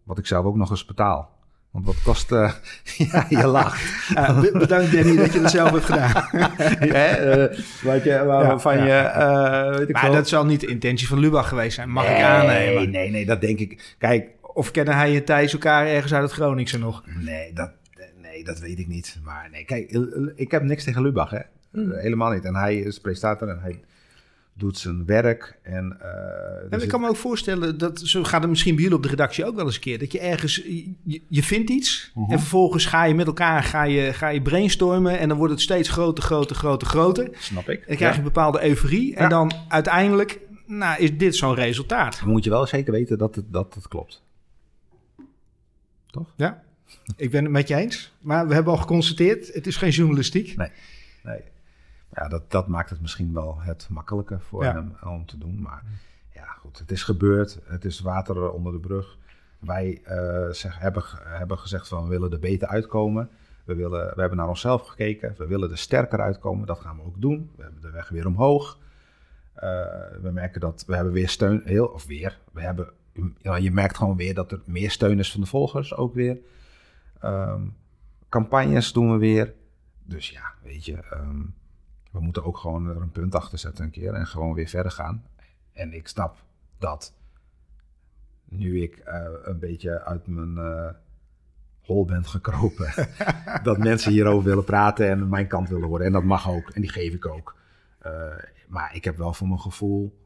Speaker 3: Wat ik zelf ook nog eens betaal. Want wat kost... Uh, ja, je lacht.
Speaker 2: Uh, bedankt Danny dat je het zelf hebt gedaan.
Speaker 3: ja, uh, wat je, waarvan ja, ja. je... weet ik
Speaker 2: maar
Speaker 3: wel.
Speaker 2: dat zal niet de intentie van Lubach geweest zijn, mag nee, ik aannemen.
Speaker 3: Nee, nee, dat denk ik. Kijk...
Speaker 2: Of kennen hij en Thijs elkaar ergens uit het Groningse nog?
Speaker 3: Nee, dat, nee, dat weet ik niet. Maar nee, kijk, ik heb niks tegen Lubach, hè. Hmm. Helemaal niet. En hij is presentator en hij doet zijn werk. En, uh,
Speaker 2: en ik kan me ook voorstellen, dat zo gaat het misschien bij jullie op de redactie ook wel eens een keer. Dat je ergens, je, je vindt iets uh -huh. en vervolgens ga je met elkaar ga je, ga je brainstormen. En dan wordt het steeds groter, groter, groter, groter.
Speaker 3: Snap ik.
Speaker 2: En dan krijg je een bepaalde euforie. En dan uiteindelijk nou, is dit zo'n resultaat.
Speaker 3: Dan moet je wel zeker weten dat het, dat het klopt. Toch?
Speaker 2: Ja, ik ben het met je eens. Maar we hebben al geconstateerd, het is geen journalistiek.
Speaker 3: Nee, nee ja, dat, dat maakt het misschien wel het makkelijker voor ja. hem om te doen. Maar ja, goed, het is gebeurd. Het is water onder de brug. Wij uh, zeg, hebben, hebben gezegd van we willen er beter uitkomen. We, willen, we hebben naar onszelf gekeken. We willen er sterker uitkomen. Dat gaan we ook doen. We hebben de weg weer omhoog. Uh, we merken dat we hebben weer steun. Heel, of weer. We hebben, ja, je merkt gewoon weer dat er meer steun is van de volgers ook weer. Um, campagnes doen we weer. Dus ja, weet je. Um, we moeten ook gewoon er een punt achter zetten een keer en gewoon weer verder gaan. En ik snap dat nu ik uh, een beetje uit mijn uh, hol ben gekropen, dat mensen hierover willen praten en mijn kant willen horen. En dat mag ook en die geef ik ook. Uh, maar ik heb wel voor mijn gevoel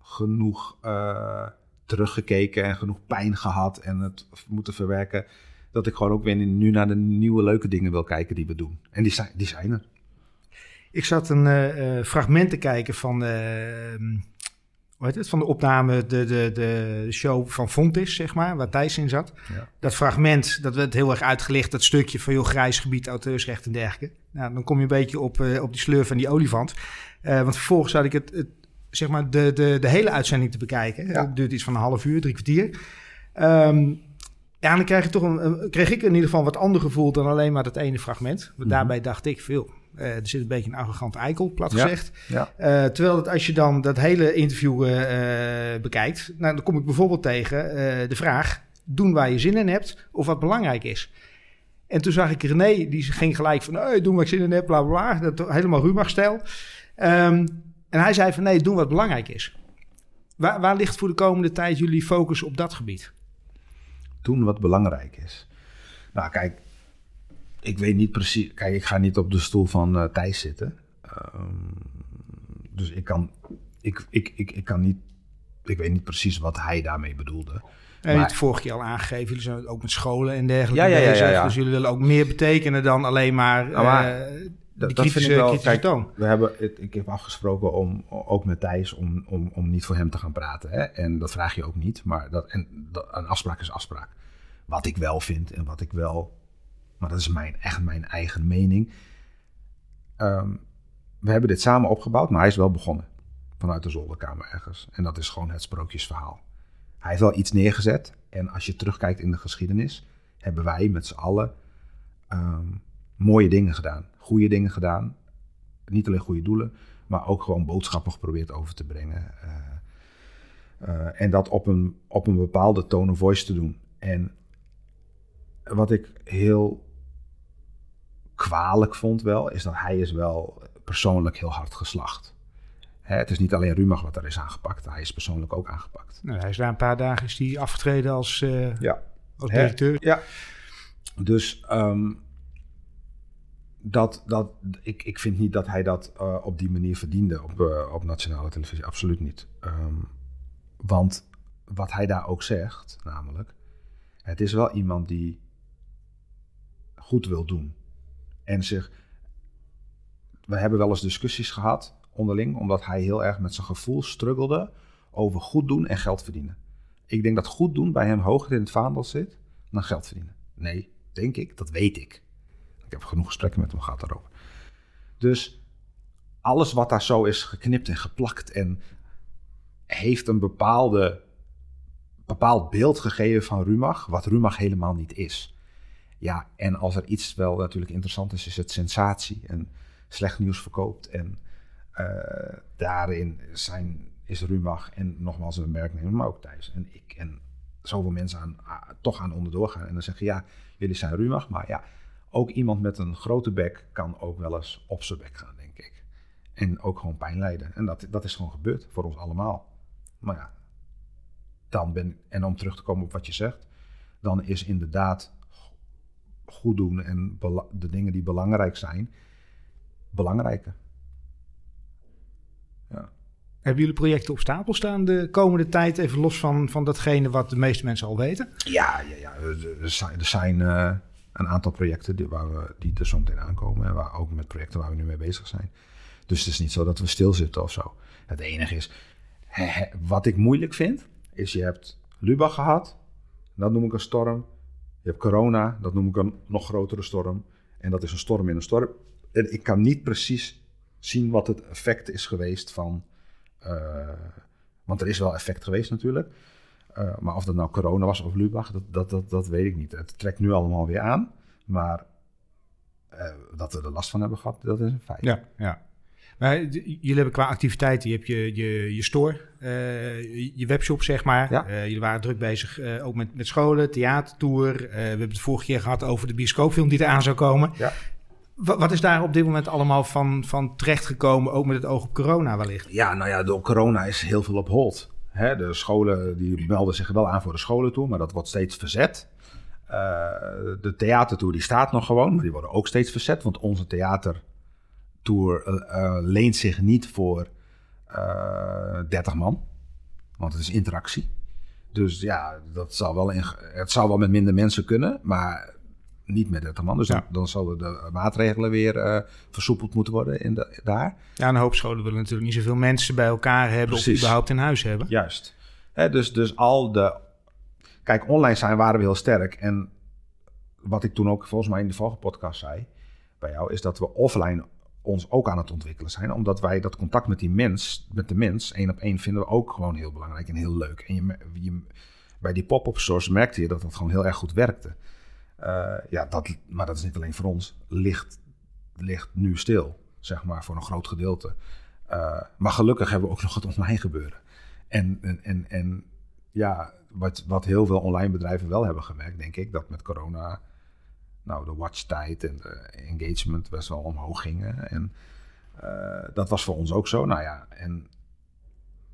Speaker 3: genoeg teruggekeken en genoeg pijn gehad en het moeten verwerken dat ik gewoon ook weer nu naar de nieuwe leuke dingen wil kijken die we doen. En die zijn, die zijn er.
Speaker 2: Ik zat een uh, fragment te kijken van, uh, hoe heet het, van de opname, de, de, de show van Fontis, zeg maar, waar Thijs in zat. Ja. Dat fragment, dat werd heel erg uitgelicht, dat stukje van joh, grijs gebied, auteursrecht en dergelijke. Nou, dan kom je een beetje op, op die sleur van die olifant. want vervolgens had ik het, het, zeg maar, de, de, de hele uitzending te bekijken. Ja. Dat duurt iets van een half uur, drie kwartier. Um, ja, dan krijg, je toch een, kreeg ik in ieder geval wat ander gevoel dan alleen maar dat ene fragment. Want mm-hmm. daarbij dacht ik veel. Uh, er zit een beetje een arrogant eikel, plat gezegd.
Speaker 3: Ja.
Speaker 2: Uh, terwijl dat als je dan dat hele interview uh, bekijkt, nou, dan kom ik bijvoorbeeld tegen de vraag: doen waar je zin in hebt of wat belangrijk is. En toen zag ik René, die ging gelijk van: hey, doen waar ik zin in heb, bla bla bla. Dat helemaal Rumach-stijl. Um, en hij zei van: nee, doen wat belangrijk is. Waar, waar ligt voor de komende tijd jullie focus op dat gebied?
Speaker 3: Doen wat belangrijk is. Nou, kijk, ik weet niet precies. Kijk, ik ga niet op de stoel van uh, Thijs zitten. Um, dus ik kan, ik, ik, ik, ik kan niet. Ik weet niet precies wat hij daarmee bedoelde.
Speaker 2: En je hebt het vorige keer al aangegeven, jullie zijn ook met scholen en dergelijke ja, ja. Ja, ja, Dus jullie willen ook meer betekenen dan alleen maar, nou, maar uh, dat, vind ik wel, kijk, toon.
Speaker 3: We hebben, ik heb afgesproken om, ook met Thijs, om, om, om niet voor hem te gaan praten. Hè? En dat vraag je ook niet, maar dat, en, dat, een afspraak is afspraak. Wat ik wel vind en wat ik wel, maar dat is mijn, echt mijn eigen mening. Um, we hebben dit samen opgebouwd, maar hij is wel begonnen. Vanuit de zolderkamer ergens. En dat is gewoon het sprookjesverhaal. Hij heeft wel iets neergezet. En als je terugkijkt in de geschiedenis, hebben wij met z'n allen um, mooie dingen gedaan. Goede dingen gedaan. Niet alleen goede doelen, maar ook gewoon boodschappen geprobeerd over te brengen. Uh, uh, en dat op een, op een bepaalde tone of voice te doen. En wat ik heel kwalijk vond wel, is dat hij is wel persoonlijk heel hard geslacht. Hè, het is niet alleen Rumach wat er is aangepakt, hij is persoonlijk ook aangepakt.
Speaker 2: Nou, hij is daar een paar dagen is die afgetreden als, eh,
Speaker 3: Ja.
Speaker 2: als
Speaker 3: Hè?
Speaker 2: directeur.
Speaker 3: Ja. Dus ehm, dat, dat, ik, ik vind niet dat hij dat eh, op die manier verdiende op, eh, op nationale televisie. Absoluut niet. Ehm, want wat hij daar ook zegt, namelijk, het is wel iemand die goed wil doen. En zich. We hebben wel eens discussies gehad onderling, omdat hij heel erg met zijn gevoel struggelde over goed doen en geld verdienen. Ik denk dat goed doen bij hem hoger in het vaandel zit dan geld verdienen. Nee, denk ik, dat weet ik. Ik heb genoeg gesprekken met hem gehad daarover. Dus alles wat daar zo is geknipt en geplakt en heeft een bepaalde, bepaald beeld gegeven van Rumach, wat Rumach helemaal niet is. Ja, en als er iets wel natuurlijk interessant is, is het sensatie en slecht nieuws verkoopt. En eh, daarin zijn, is Rumach en nogmaals een werknemer, maar ook Thijs en ik en zoveel mensen aan, toch aan onderdoor gaan. En dan zeggen ja, jullie zijn Rumach, maar ja, ook iemand met een grote bek kan ook wel eens op zijn bek gaan, denk ik. En ook gewoon pijn lijden. En dat, dat is gewoon gebeurd voor ons allemaal. Maar ja, dan ben en om terug te komen op wat je zegt, dan is inderdaad goed doen en de dingen die belangrijk zijn, belangrijker. Ja.
Speaker 2: Hebben jullie projecten op stapel staan de komende tijd? Even los van, van datgene wat de meeste mensen al weten.
Speaker 3: Ja, ja, ja. Er, er zijn, er zijn eh, een aantal projecten die, waar we, die er zo meteen aankomen. En waar, ook met projecten waar we nu mee bezig zijn. Dus het is niet zo dat we stilzitten of zo. Het enige is, wat ik moeilijk vind, is je hebt Lubach gehad. Dat noem ik een storm. Je hebt corona, dat noem ik een nog grotere storm. En dat is een storm in een storm. En ik kan niet precies zien wat het effect is geweest van... eh, want er is wel effect geweest natuurlijk. Uh, maar of dat nou corona was of Lubach, dat, dat, dat, dat weet ik niet. Het trekt nu allemaal weer aan. Maar uh, dat we er last van hebben gehad, dat is een feit.
Speaker 2: Ja, ja. Maar jullie hebben qua activiteiten, je hebt je, je, je store, uh, je webshop zeg maar.
Speaker 3: Ja.
Speaker 2: jullie waren druk bezig ook met, met scholen, theatertour. we hebben het vorige keer gehad over de bioscoopfilm die eraan zou komen.
Speaker 3: Ja.
Speaker 2: Wat, wat is daar op dit moment allemaal van, van terechtgekomen, ook met het oog op corona wellicht?
Speaker 3: Ja, nou ja, door corona is heel veel op hold. De scholen die melden zich wel aan voor de scholentour, maar dat wordt steeds verzet. Uh, de theatertour die staat nog gewoon, maar die worden ook steeds verzet. Want onze theatertour uh, uh, leent zich niet voor 30 man. Want het is interactie. Dus ja, dat zal wel in, het zou wel met minder mensen kunnen, maar niet met 30 man. Dus ja. dan, zullen de maatregelen weer versoepeld moeten worden in de, daar.
Speaker 2: Ja, een hoop scholen willen natuurlijk niet zoveel mensen bij elkaar hebben Precies. of überhaupt in huis hebben.
Speaker 3: Juist. He, dus, dus al de... Kijk, online zijn waren we heel sterk. En wat ik toen ook volgens mij in de vorige podcast zei bij jou, is dat we offline ons ook aan het ontwikkelen zijn. Omdat wij dat contact met die mens, met de mens, één op één, vinden we ook gewoon heel belangrijk en heel leuk. En je, je, bij die pop-up stores merkte je dat dat gewoon heel erg goed werkte. Uh, ja, dat, maar dat is niet alleen voor ons. Ligt, ligt nu stil, zeg maar, voor een groot gedeelte. Uh, maar gelukkig hebben we ook nog het online gebeuren. En, en, en, ja, wat, wat heel veel online bedrijven wel hebben gemerkt, denk ik, dat met corona nou, de watchtijd en de engagement best wel omhoog gingen. En uh, dat was voor ons ook zo. Nou ja, en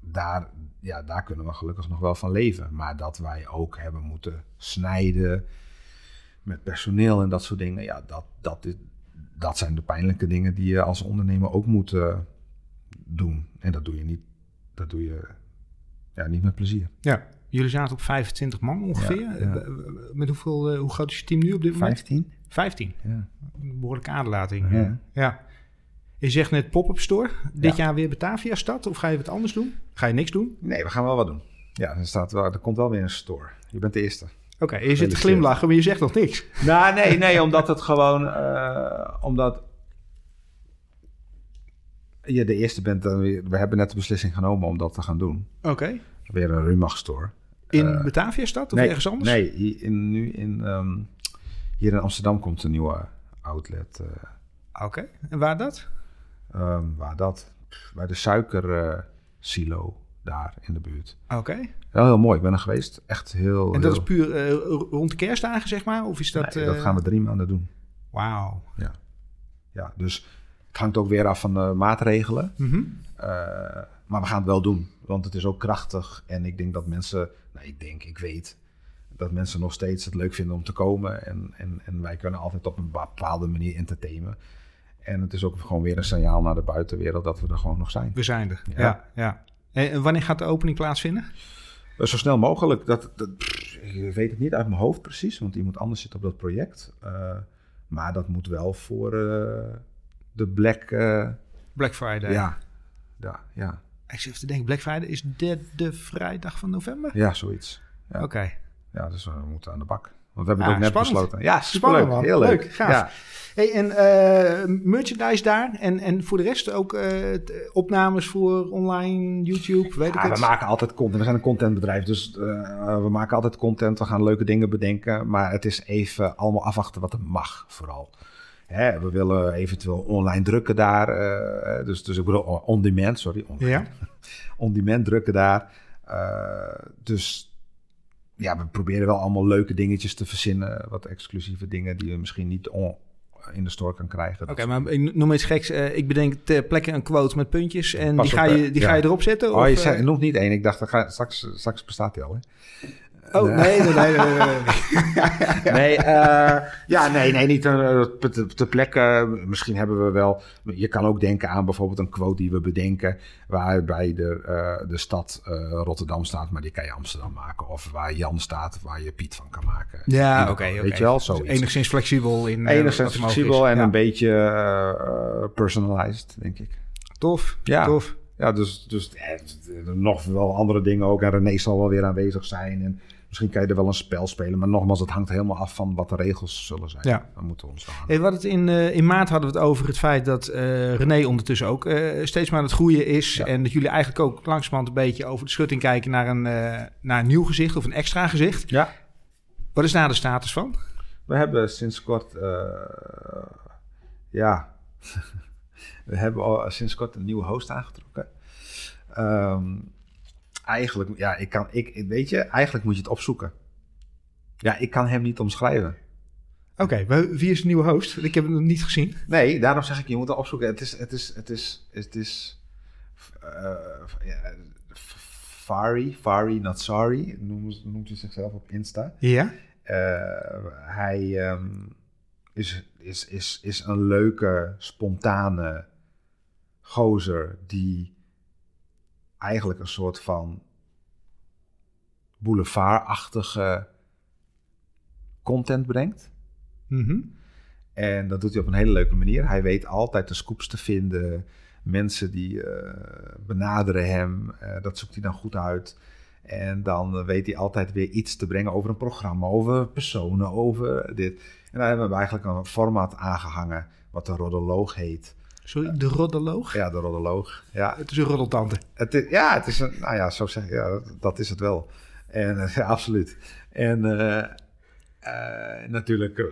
Speaker 3: daar, ja, daar kunnen we gelukkig nog wel van leven. Maar dat wij ook hebben moeten snijden met personeel en dat soort dingen, ja, dat, dat, is, dat zijn de pijnlijke dingen die je als ondernemer ook moet uh, doen. En dat doe je niet, dat doe je ja, niet met plezier.
Speaker 2: Ja, jullie zaten op 25 man ongeveer. Ja, ja. Met hoeveel, hoe groot is je team nu op dit moment?
Speaker 3: 15.
Speaker 2: 15?
Speaker 3: Ja.
Speaker 2: Een behoorlijke aderlating. Ja. ja. Je zegt net pop-up store. Dit jaar weer Batavia stad? Of ga je wat anders doen? Ga je niks doen?
Speaker 3: Nee, we gaan wel wat doen. Ja, er, staat wel, er komt wel weer een store. Je bent de eerste.
Speaker 2: Oké, okay, je zit te glimlachen, maar je zegt nog niks.
Speaker 3: Nou, nee, nee, omdat het gewoon... Uh, omdat je de eerste bent. Uh, we hebben net de beslissing genomen om dat te gaan doen.
Speaker 2: Oké. Okay.
Speaker 3: Weer een Rumach store.
Speaker 2: In uh, Batavia-stad of
Speaker 3: nee,
Speaker 2: ergens anders?
Speaker 3: Nee, hier in, nu in, um, hier in Amsterdam komt een nieuwe outlet. uh,
Speaker 2: Oké, okay. en waar dat?
Speaker 3: Um, waar dat? Bij de suikersilo daar in de buurt.
Speaker 2: Oké.
Speaker 3: Wel heel mooi, ik ben er geweest. Echt heel...
Speaker 2: En dat
Speaker 3: heel...
Speaker 2: is puur uh, rond de kerstdagen, zeg maar? Of is dat...
Speaker 3: Nee, dat gaan we drie maanden doen.
Speaker 2: Wauw.
Speaker 3: Ja. Ja, dus Het hangt ook weer af van de maatregelen.
Speaker 2: Mhm.
Speaker 3: Eh, maar we gaan het wel doen, want het is ook krachtig. En ik denk dat mensen, nou, ik denk, ik weet, dat mensen nog steeds het leuk vinden om te komen. En, en, en wij kunnen altijd op een bepaalde manier entertainen. En het is ook gewoon weer een signaal naar de buitenwereld dat we er gewoon nog zijn.
Speaker 2: We zijn er. Ja.
Speaker 3: Ja.
Speaker 2: ja, En wanneer gaat de opening plaatsvinden?
Speaker 3: Eh, Zo snel mogelijk. Dat, dat, pff, ik weet het niet uit mijn hoofd precies, want iemand anders zit op dat project. Eh, maar dat moet wel voor eh, de Black.
Speaker 2: Black Friday.
Speaker 3: ja, ja, ja,
Speaker 2: Ik zit even te denken, Black Friday is de derde vrijdag van november?
Speaker 3: ja, zoiets. Ja.
Speaker 2: Oké.
Speaker 3: Ja, dus we moeten aan de bak. Want we hebben het
Speaker 2: Ah,
Speaker 3: ook net
Speaker 2: spannend.
Speaker 3: besloten. Ja,
Speaker 2: Spannend, man.
Speaker 3: Heel leuk.
Speaker 2: Leuk, gaaf.
Speaker 3: Ja.
Speaker 2: Hey, en eh, merchandise daar en, en voor de rest ook eh, opnames voor online, YouTube, weet ik het.
Speaker 3: we maken altijd content. We zijn een contentbedrijf, dus eh, we maken altijd content. We gaan leuke dingen bedenken. Maar het is even allemaal afwachten wat er mag, vooral. Hè, we willen eventueel online drukken daar. dus, dus ik bedoel, on-demand, sorry. On-
Speaker 2: Ja,
Speaker 3: On-demand drukken daar. Dus ja, we proberen wel allemaal leuke dingetjes te verzinnen. Wat exclusieve dingen die je misschien niet on- in de store kan krijgen.
Speaker 2: oké, maar ik noem iets geks. Eh, ik bedenk ter plekke een quote met puntjes en
Speaker 3: Pas
Speaker 2: die,
Speaker 3: op,
Speaker 2: ga je,
Speaker 3: eh,
Speaker 2: die
Speaker 3: ja.
Speaker 2: ga je erop zetten?
Speaker 3: Oh,
Speaker 2: of,
Speaker 3: je
Speaker 2: eh,
Speaker 3: zei, noemt niet één. Ik dacht, dat ga, straks, straks bestaat die al, hè?
Speaker 2: Oh, nee, nee, nee. nee, nee, nee.
Speaker 3: Nee, eh, ja, nee, nee, niet eh, te, te, plekke. Misschien hebben we wel. Je kan ook denken aan bijvoorbeeld een quote die we bedenken. Waarbij de, eh, de stad eh, Rotterdam staat, maar die kan je Amsterdam maken. Of waar Jan staat, waar je Piet van kan maken.
Speaker 2: Ja, oké. oké.
Speaker 3: Weet je wel,
Speaker 2: Dus
Speaker 3: zoiets.
Speaker 2: enigszins flexibel in. eh,
Speaker 3: Enigszins flexibel
Speaker 2: is.
Speaker 3: en
Speaker 2: Ja.
Speaker 3: een beetje eh, eh, personalized, denk ik.
Speaker 2: Tof,
Speaker 3: Ja.
Speaker 2: tof.
Speaker 3: Ja, dus, dus eh, nog wel andere dingen ook. En René zal wel weer aanwezig zijn. En misschien kan je er wel een spel spelen. Maar nogmaals, het hangt helemaal af van wat de regels zullen zijn.
Speaker 2: Ja.
Speaker 3: Dan moeten we ons aan.
Speaker 2: Hey, we hadden het in, eh, in maart hadden we het over het feit dat eh, René ondertussen ook eh, steeds maar aan het groeien is.
Speaker 3: Ja.
Speaker 2: En dat jullie eigenlijk ook langzamerhand een beetje over de schutting kijken naar een, naar een nieuw gezicht of een extra gezicht.
Speaker 3: Ja,
Speaker 2: Wat is daar de status van?
Speaker 3: we hebben sinds kort... ja, we hebben al sinds kort een nieuwe host aangetrokken. Ehm, eigenlijk, ja, ik kan... Ik, weet je, eigenlijk moet je het opzoeken. Ja, ik kan hem niet omschrijven.
Speaker 2: Oké, wie is de nieuwe host? Ik heb hem niet gezien.
Speaker 3: Nee, daarom zeg ik, je moet het opzoeken. Het is, het is, het is, het is, ja, Fari, Fari Natsari, noemt, noemt hij zichzelf op Insta.
Speaker 2: Ja?
Speaker 3: Eh, hij ehm, is, is, is, is een leuke, spontane gozer eigenlijk een soort van boulevardachtige content brengt.
Speaker 2: Mhm.
Speaker 3: En dat doet hij op een hele leuke manier. Hij weet altijd de scoops te vinden. Mensen die eh, benaderen hem. Eh, dat zoekt hij dan goed uit. En dan eh, weet hij altijd weer iets te brengen over een programma, over personen, over dit. En daar hebben we eigenlijk een format aangehangen, wat de rodoloog heet.
Speaker 2: Sorry, de roddoloog?
Speaker 3: Ja, de rodoloog. Ja,
Speaker 2: Het is een roddeltante.
Speaker 3: het is, ja, het is een, nou ja, zo zeg ja, dat, dat is het wel. En ja, absoluut. En eh, eh, natuurlijk, eh,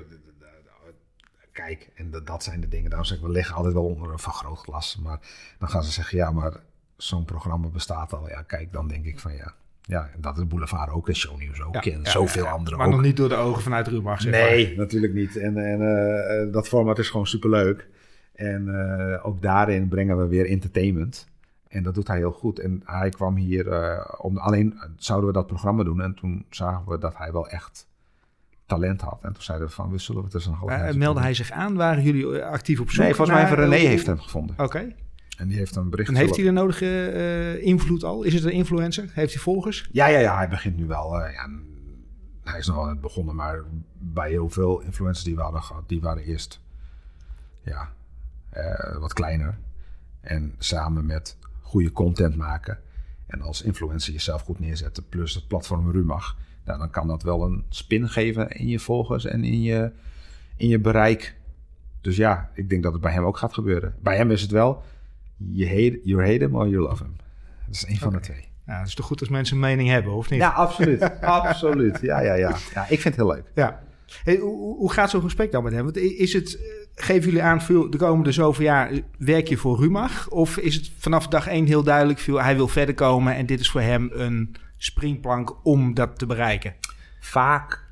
Speaker 3: kijk, en dat, dat zijn de dingen. Daarom zeg ik, we liggen altijd wel onder een vergrootglas. Maar dan gaan ze zeggen, ja, maar zo'n programma bestaat al. Ja, kijk, dan denk ik van ja. Ja, dat is Boulevard ook en Shownieuws ook. en zoveel anderen
Speaker 2: Maar
Speaker 3: ook.
Speaker 2: nog niet door de ogen vanuit Rumach, zeg
Speaker 3: Nee, natuurlijk niet. En, en dat format is gewoon superleuk. En eh, ook daarin brengen we weer entertainment. En dat doet hij heel goed. En hij kwam hier eh, om alleen zouden we dat programma doen. En toen zagen we dat hij wel echt talent had. En toen zeiden we van, we zullen het eens een half jaar
Speaker 2: meldde hij zich aan? Waren jullie eh, actief op zoek
Speaker 3: Nee, volgens mij heeft René heeft hem gevonden.
Speaker 2: Oké.
Speaker 3: En die heeft een bericht.
Speaker 2: En heeft hij de nodige invloed al? Is het een influencer? Heeft hij volgers?
Speaker 3: Ja, ja, ja, hij begint nu wel. ja, hij is nog wel net begonnen, maar bij heel veel influencers die we hadden gehad, die waren eerst ja, eh, wat kleiner. En samen met goede content maken. En als influencer jezelf goed neerzetten, plus het platform Rumach. Nou, dan kan dat wel een spin geven in je volgers en in je, in je bereik. Dus ja, ik denk dat het bij hem ook gaat gebeuren. Bij hem is het wel, you hate, you hate him or you love him. Dat is een van de twee.
Speaker 2: Ja, het is toch goed als mensen een mening hebben, of niet?
Speaker 3: Ja, absoluut. absoluut. Ja, ja, ja. Ja, ik vind het heel leuk.
Speaker 2: Ja. Hoe, gaat zo'n gesprek dan met hem? Want is het, eh, geven jullie aan, de komende zoveel jaar eh, werk je voor Rumach? Of is het vanaf dag één heel duidelijk, hij wil verder komen en dit is voor hem een springplank om dat te bereiken?
Speaker 3: Vaak,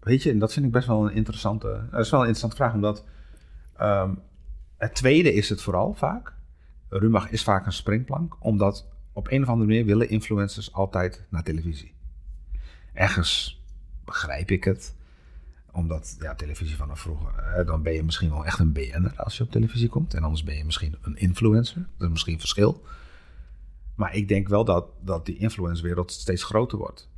Speaker 3: weet je, en dat vind ik best wel een interessante, dat is wel een interessante vraag, omdat ehm, het tweede is het vooral vaak. Rumach is vaak een springplank, omdat op een of andere manier willen influencers altijd naar televisie. Ergens begrijp ik het, omdat ja, televisie vanaf vroeger, eh, dan ben je misschien wel echt een BN'er als je op televisie komt. En anders ben je misschien een influencer. Dat is misschien een verschil. Maar ik denk wel dat, dat die influencerwereld steeds groter wordt.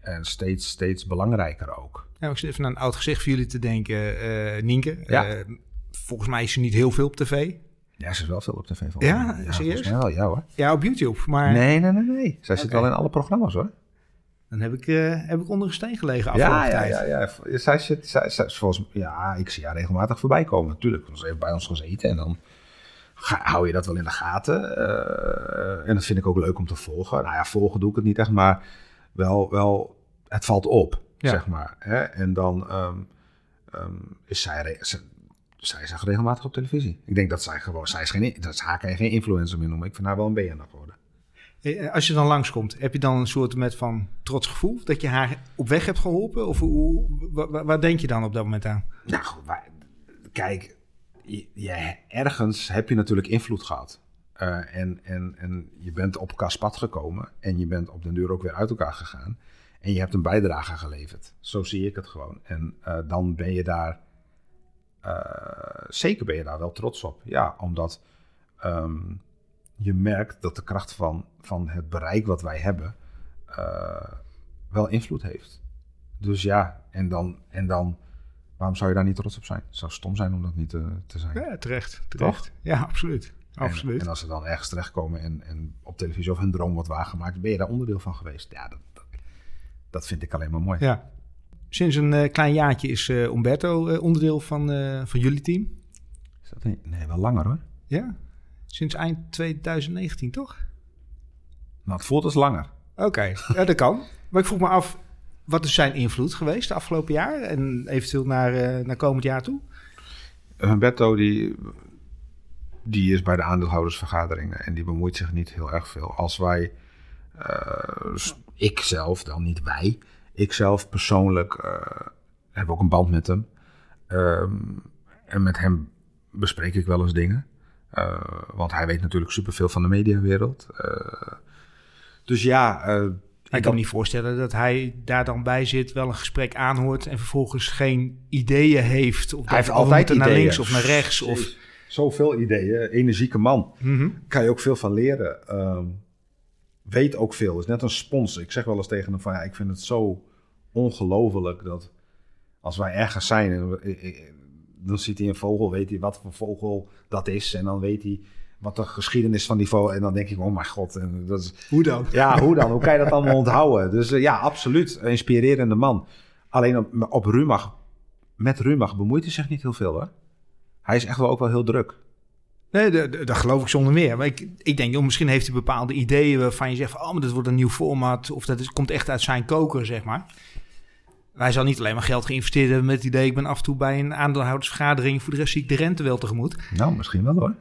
Speaker 3: En steeds, steeds belangrijker ook.
Speaker 2: Nou, ik zit even aan een oud gezicht voor jullie te denken. eh Nienke,
Speaker 3: Ja.
Speaker 2: Eh, volgens mij is ze niet heel veel op tv.
Speaker 3: Ja, ze is wel veel op tv.
Speaker 2: Ja?
Speaker 3: mij.
Speaker 2: Serieus?
Speaker 3: wel, ja hoor.
Speaker 2: Ja, op YouTube. Maar
Speaker 3: Nee, nee, nee, nee. Zij zit wel in alle programma's hoor.
Speaker 2: Dan heb ik, eh, heb ik onder een steen gelegen afgelopen
Speaker 3: Ja, ja,
Speaker 2: tijd.
Speaker 3: ja, ja. Zij zit, zij, zij, volgens, ja, ik zie haar regelmatig voorbij komen. Natuurlijk, ze heeft bij ons gezeten en dan ga, hou je dat wel in de gaten. Eh, en dat vind ik ook leuk om te volgen. Nou ja, volgen doe ik het niet echt, maar wel, wel het valt op,
Speaker 2: Ja.
Speaker 3: zeg maar. Hè? En dan ehm, ehm, is zij, zij is echt regelmatig op televisie. Ik denk dat zij gewoon, zij is geen, dat is haar geen influencer meer noemen. Ik vind haar wel een BN'er geworden.
Speaker 2: Eh, Als je dan langskomt, heb je dan een soort met van trots gevoel dat je haar op weg hebt geholpen? Of hoe, wa- wa- waar denk je dan op dat moment aan?
Speaker 3: Nou kijk, ergens heb je natuurlijk invloed gehad. Eh, en, en, en je bent op elkaars pad gekomen en je bent op den duur ook weer uit elkaar gegaan. En je hebt een bijdrage geleverd. Zo zie ik het gewoon. En eh, dan ben je daar, eh, zeker ben je daar wel trots op. Ja, omdat ehm, je merkt dat de kracht van, van het bereik wat wij hebben eh, wel invloed heeft. Dus ja, en dan, en dan Waarom zou je daar niet trots op zijn? Het zou stom zijn om dat niet te, te zijn.
Speaker 2: Ja, terecht. terecht. Ja, absoluut.
Speaker 3: En,
Speaker 2: absoluut.
Speaker 3: en als ze dan ergens terechtkomen en, en op televisie of hun droom wordt waargemaakt, ben je daar onderdeel van geweest. Ja, dat, dat, dat vind ik alleen maar mooi.
Speaker 2: Ja. Sinds een eh, klein jaartje is eh, Umberto eh, onderdeel van, eh, van jullie team.
Speaker 3: Is dat? Nee, wel langer hoor.
Speaker 2: Ja. Sinds eind 2019, toch?
Speaker 3: Nou, het voelt als langer.
Speaker 2: Oké, ja, dat kan. Maar ik vroeg me af, wat is zijn invloed geweest de afgelopen jaar? En eventueel naar, eh, naar komend jaar toe?
Speaker 3: Humberto, die, die is bij de aandeelhoudersvergaderingen en die bemoeit zich niet heel erg veel. Als wij, eh, ik zelf, dan niet wij, ik zelf persoonlijk eh, heb ook een band met hem. Ehm, en met hem bespreek ik wel eens dingen. Eh, want hij weet natuurlijk superveel van de mediawereld. Eh, dus ja, eh,
Speaker 2: Ik kan me niet voorstellen dat hij daar dan bij zit, wel een gesprek aanhoort en vervolgens geen ideeën heeft. Of
Speaker 3: hij heeft altijd
Speaker 2: naar links of naar rechts. Of...
Speaker 3: Zoveel ideeën, energieke man.
Speaker 2: Mhm.
Speaker 3: kan je ook veel van leren. Ehm, weet ook veel. Is net een spons. Ik zeg wel eens tegen hem van ja, ik vind het zo ongelooflijk dat als wij ergens zijn en dan ziet hij een vogel, weet hij wat voor vogel dat is en dan weet hij wat de geschiedenis van die vogel en dan denk ik oh mijn god en dat is
Speaker 2: Hoe dan?
Speaker 3: ja hoe dan hoe kan je dat allemaal onthouden dus eh, ja absoluut een inspirerende man alleen op, op Rumach met Rumach bemoeit hij zich niet heel veel hoor hij is echt wel ook wel heel druk
Speaker 2: Nee, dat- dat dat geloof ik zonder meer. Maar ik, ik denk, joh, misschien heeft hij bepaalde ideeën waarvan je zegt van, oh, maar dit wordt een nieuw format. Of dat is, komt echt uit zijn koker, zeg maar. Hij zal niet alleen maar geld geïnvesteerd hebben met het idee... ik ben af en toe bij een aandeelhoudersvergadering... voor de rest zie ik de rente wel tegemoet.
Speaker 3: nou misschien wel hoor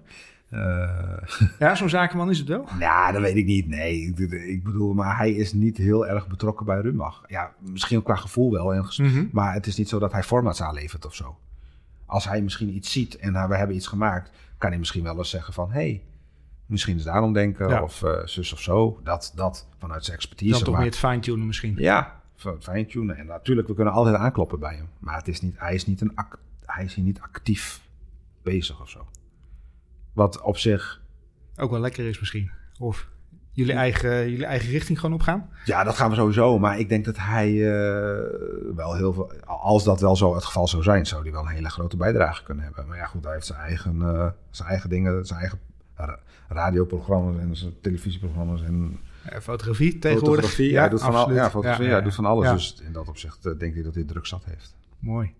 Speaker 3: Eh,
Speaker 2: Ja, zo'n zakenman is het wel.
Speaker 3: Ja, dat weet ik niet. Nee, ik, ik bedoel, maar hij is niet heel erg betrokken bij Rumach. Ja, misschien ook qua gevoel wel. En
Speaker 2: Mhm.
Speaker 3: Maar het is niet zo dat hij formats aanlevert of zo. Als hij misschien iets ziet en we hebben iets gemaakt, kan hij misschien wel eens zeggen van... hé, hey, misschien is daarom denken
Speaker 2: Ja.
Speaker 3: of eh, zus of zo. Dat, dat vanuit zijn expertise.
Speaker 2: Dan toch
Speaker 3: maar-
Speaker 2: meer het fine-tunen misschien.
Speaker 3: Ja, fine-tunen. En natuurlijk, we kunnen altijd aankloppen bij hem. Maar het is niet, hij, is niet een hij is hier niet actief bezig of zo. Wat op zich...
Speaker 2: Ook wel lekker is misschien. Of jullie eigen, jullie eigen richting gewoon opgaan.
Speaker 3: Ja, dat gaan we sowieso. Maar ik denk dat hij eh, wel heel veel. Als dat wel zo het geval zou zijn, zou hij wel een hele grote bijdrage kunnen hebben. Maar ja, goed, hij heeft zijn eigen, eh, zijn eigen dingen, zijn eigen ra- radioprogramma's en zijn televisieprogramma's en
Speaker 2: fotografie tegenwoordig.
Speaker 3: fotografie. hij doet van, al, ja, fotografie,
Speaker 2: Ja,
Speaker 3: hij
Speaker 2: ja,
Speaker 3: doet van alles.
Speaker 2: ja.
Speaker 3: Dus in dat opzicht eh, denk ik dat hij druk zat heeft.
Speaker 2: Mooi.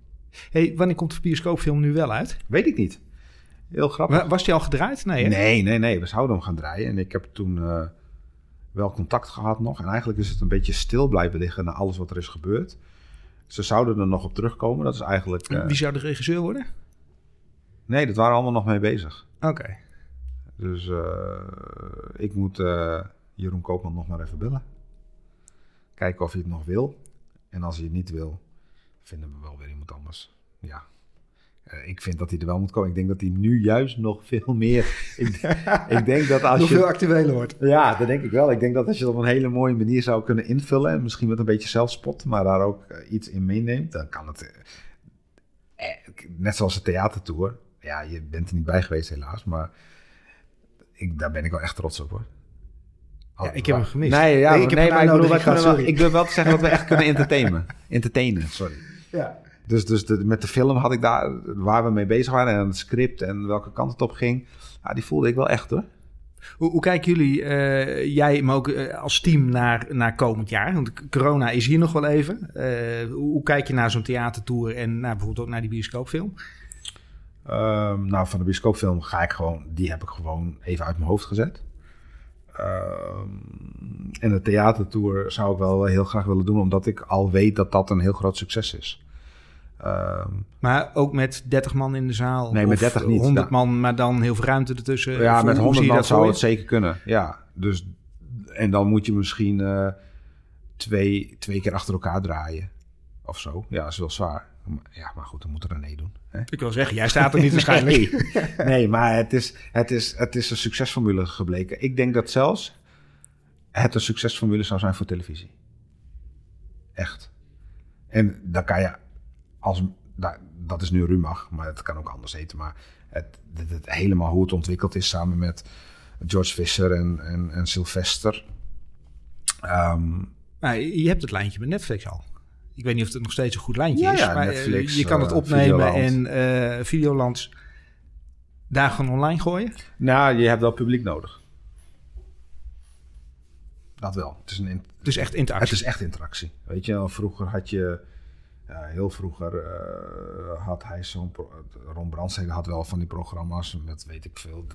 Speaker 2: Hey, wanneer komt de bioscoopfilm nu wel uit?
Speaker 3: Weet ik niet. Heel grappig.
Speaker 2: Wa- Was die al gedraaid? Nee, hè?
Speaker 3: Nee, nee, nee. We zouden hem gaan draaien. En ik heb toen eh, wel contact gehad nog. En eigenlijk is het een beetje stil blijven liggen na alles wat er is gebeurd. Ze zouden er nog op terugkomen. Dat is eigenlijk... eh,
Speaker 2: Wie zou de regisseur worden?
Speaker 3: Nee, dat waren we allemaal nog mee bezig.
Speaker 2: Oké.
Speaker 3: Dus eh, ik moet eh, Jeroen Koopman nog maar even bellen. Kijken of hij het nog wil. En als hij het niet wil, vinden we wel weer iemand anders. Ja. Eh, ik vind dat hij er wel moet komen. Ik denk dat hij nu juist nog veel meer... ik, ik denk dat als
Speaker 2: Nog
Speaker 3: je...
Speaker 2: veel actueler wordt.
Speaker 3: Ja, dat denk ik wel. Ik denk dat als je dat op een hele mooie manier zou kunnen invullen... en misschien met een beetje zelfspot, maar daar ook eh, iets in meeneemt... dan kan het... eh, net zoals de theatertour. Ja, je bent er niet bij geweest helaas, maar... Ik, daar ben ik wel echt trots op hoor.
Speaker 2: Ja, ik heb hem gemist.
Speaker 3: Nee, ja,
Speaker 2: Nee, ik
Speaker 3: nee maar ik, bedoel, wij kunnen wel, ik durf wel te zeggen dat we echt kunnen entertainen. Entertainen, sorry.
Speaker 2: Ja.
Speaker 3: Dus, dus de, met de film had ik daar, waar we mee bezig waren en het script en welke kant het op ging, ja, die voelde ik wel echt hoor.
Speaker 2: Hoe, hoe kijken jullie, eh, jij, maar ook eh, als team, naar, naar komend jaar? Want corona is hier nog wel even. Eh, hoe, hoe kijk je naar zo'n theatertour en nou, bijvoorbeeld ook naar die bioscoopfilm?
Speaker 3: Ehm, nou, van de bioscoopfilm ga ik gewoon, die heb ik gewoon even uit mijn hoofd gezet. Ehm, en de theatertour zou ik wel heel graag willen doen, omdat ik al weet dat dat een heel groot succes is. Ehm,
Speaker 2: Maar ook met 30 man in de zaal?
Speaker 3: Nee, met
Speaker 2: of
Speaker 3: 30 niet,
Speaker 2: 100
Speaker 3: ja.
Speaker 2: man, maar dan heel veel ruimte ertussen?
Speaker 3: ja, met
Speaker 2: hoe- hoe
Speaker 3: 100
Speaker 2: zie je
Speaker 3: man
Speaker 2: dat
Speaker 3: zou het zeker kunnen. Ja, dus en dan moet je misschien eh, twee, twee keer achter elkaar draaien. Of zo. Ja, dat is wel zwaar. Ja, maar goed, dan moet René doen. Hè?
Speaker 2: Ik wil zeggen, jij staat er niet waarschijnlijk.
Speaker 3: Nee, nee maar het is, het, is, het is een succesformule gebleken. Ik denk dat zelfs het een succesformule zou zijn voor televisie. Echt. En dan kan je als... nou, dat is nu Rumach, maar het kan ook anders heten. Maar het, het, het helemaal hoe het ontwikkeld is samen met George Fisher en, en, en Sylvester. Ehm,
Speaker 2: je hebt het lijntje met Netflix al. Ik weet niet of het nog steeds een goed lijntje
Speaker 3: Ja,
Speaker 2: is.
Speaker 3: ja,
Speaker 2: maar eh,
Speaker 3: Netflix,
Speaker 2: je kan het
Speaker 3: eh,
Speaker 2: opnemen
Speaker 3: Videoland.
Speaker 2: en eh Videolands daar gewoon online gooien.
Speaker 3: nou, je hebt wel publiek nodig. Dat wel. Het is een, in-
Speaker 2: Dus echt
Speaker 3: Het
Speaker 2: interactie.
Speaker 3: is echt interactie. Weet je, vroeger had je, ja, heel vroeger had hij zo'n, Ron Brandstede had wel van die programma's met, weet ik veel,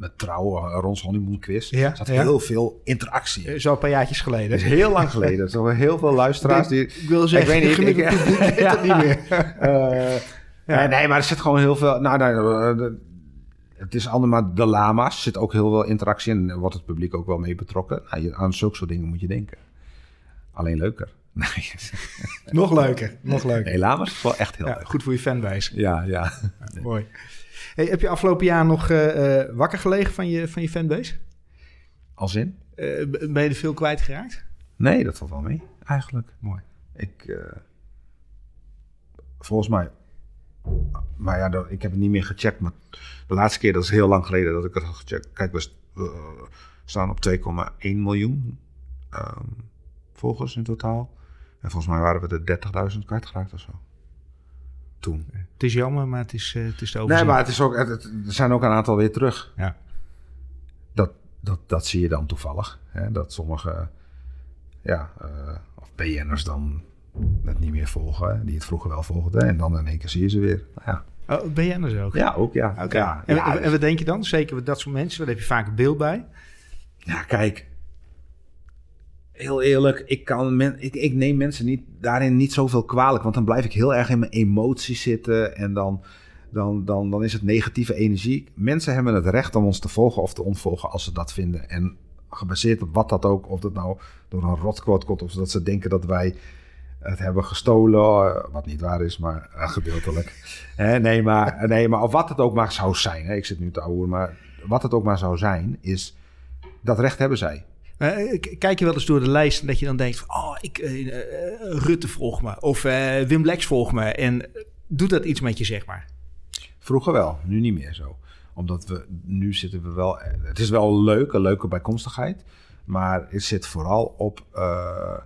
Speaker 3: met trouwen, Rons Honeymoon Quiz.
Speaker 2: Ja,
Speaker 3: zat
Speaker 2: ja.
Speaker 3: heel veel interactie. in.
Speaker 2: Zo een paar jaartjes geleden.
Speaker 3: Dat is heel lang geleden. Er zijn heel veel luisteraars die...
Speaker 2: Ik wil zeggen,
Speaker 3: ik weet niet, ik-
Speaker 2: weet
Speaker 3: Ja.
Speaker 2: dat niet meer.
Speaker 3: Eh, nee, nee, maar er zit gewoon heel veel... Nou, nou, eh, het is allemaal de lama's. zit ook heel veel interactie in. En wordt het publiek ook wel mee betrokken. Nou, je- aan zulke soort dingen moet je denken. Alleen leuker. Nee,
Speaker 2: Nog leuker, nog leuker.
Speaker 3: nee lama's is wel echt heel
Speaker 2: Ja,
Speaker 3: leuk.
Speaker 2: goed voor je fanbase.
Speaker 3: Ja, ja.
Speaker 2: Mooi. Hey, heb je afgelopen jaar nog eh, eh, wakker gelegen van je, van je fanbase?
Speaker 3: Als in?
Speaker 2: Eh, ben je er veel kwijtgeraakt?
Speaker 3: Nee, dat valt wel mee, eigenlijk.
Speaker 2: Mooi.
Speaker 3: Ik, volgens mij, maar ja, dat- ik heb het niet meer gecheckt. Maar de laatste keer, dat is heel lang geleden dat ik het had gecheckt. Kijk, we st- we staan op 2,1 miljoen ehm, volgers in totaal. En volgens mij waren we de 30.000 kwijtgeraakt of zo. Toen.
Speaker 2: Het is jammer, maar het is, eh, het is te
Speaker 3: Nee,
Speaker 2: overzien.
Speaker 3: maar het is ook, het, het- er zijn ook een aantal weer terug.
Speaker 2: Ja.
Speaker 3: Dat, dat, dat zie je dan toevallig. Hè? Dat sommige ja, eh, of BN'ers dan het niet meer volgen. hè, Die het vroeger wel volgden. En dan in één keer zie je ze weer. Ja,
Speaker 2: Oh, anders ook?
Speaker 3: ja ook ja. Ja,
Speaker 2: en,
Speaker 3: ja,
Speaker 2: en, en wat denk je dan? Zeker dat soort mensen, daar heb je vaak een beeld bij.
Speaker 3: Ja, kijk. Heel eerlijk, ik, kan men, ik, ik neem mensen niet, daarin niet zoveel kwalijk. Want dan blijf ik heel erg in mijn emoties zitten. En dan, dan, dan, dan is het negatieve energie. Mensen hebben het recht om ons te volgen of te ontvolgen als ze dat vinden. En gebaseerd op wat dat ook, of dat nou door een rotquote komt... of dat ze denken dat wij het hebben gestolen, eh, wat niet waar is, maar eh, gedeeltelijk. Nee, maar, nee, maar of wat het ook maar zou zijn. Ik zit nu te ouwen, maar wat het ook maar zou zijn, is... Dat recht hebben zij.
Speaker 2: Eh, k- kijk je wel eens door de lijst en dat je dan denkt van... Oh, ik, eh, eh, Rutte volgt me. Of eh, Wim Lex volgt me. En eh, doet dat iets met je, zeg maar?
Speaker 3: Vroeger wel, nu niet meer zo. Omdat we, nu zitten we wel... Het is wel leuk, een leuke bijkomstigheid. Maar het zit vooral op... eh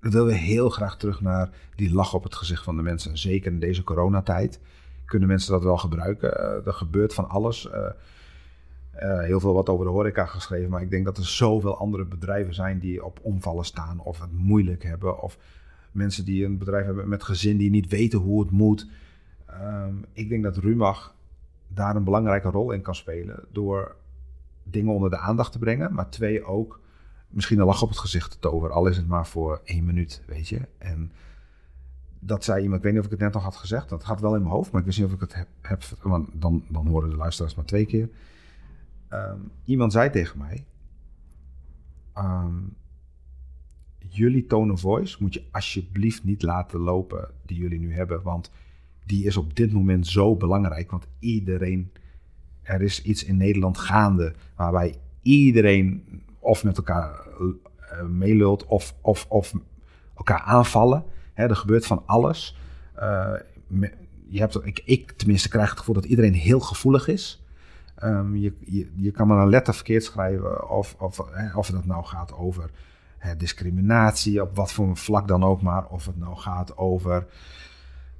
Speaker 3: we willen heel graag terug naar die lach op het gezicht van de mensen. En zeker in deze coronatijd kunnen mensen dat wel gebruiken. Eh, er gebeurt van alles. Eh, heel veel wat over de horeca geschreven. Maar ik denk dat er zoveel andere bedrijven zijn die op omvallen staan. Of het moeilijk hebben. Of mensen die een bedrijf hebben met gezin die niet weten hoe het moet. Ehm, ik denk dat Rumach daar een belangrijke rol in kan spelen. Door dingen onder de aandacht te brengen. Maar twee ook misschien een lach op het gezicht te toveren. Al is het maar voor één minuut, weet je. En dat zei iemand, ik weet niet of ik het net nog had gezegd. Dat gaat wel in mijn hoofd, maar ik wist niet of ik het heb. heb want dan, dan horen de luisteraars maar twee keer. Ehm, iemand zei tegen mij... ehm, jullie tone of voice moet je alsjeblieft niet laten lopen die jullie nu hebben. Want die is op dit moment zo belangrijk. Want iedereen, er is iets in Nederland gaande waarbij iedereen of met elkaar uh, meelult of, of, of elkaar aanvallen. Hè, er gebeurt van alles. Uh, je hebt, ik, ik tenminste krijg het gevoel dat iedereen heel gevoelig is. Um, je, je, je kan maar een letter verkeerd schrijven of, of, hè, of het nou gaat over hè, discriminatie, op wat voor vlak dan ook maar. Of het nou gaat over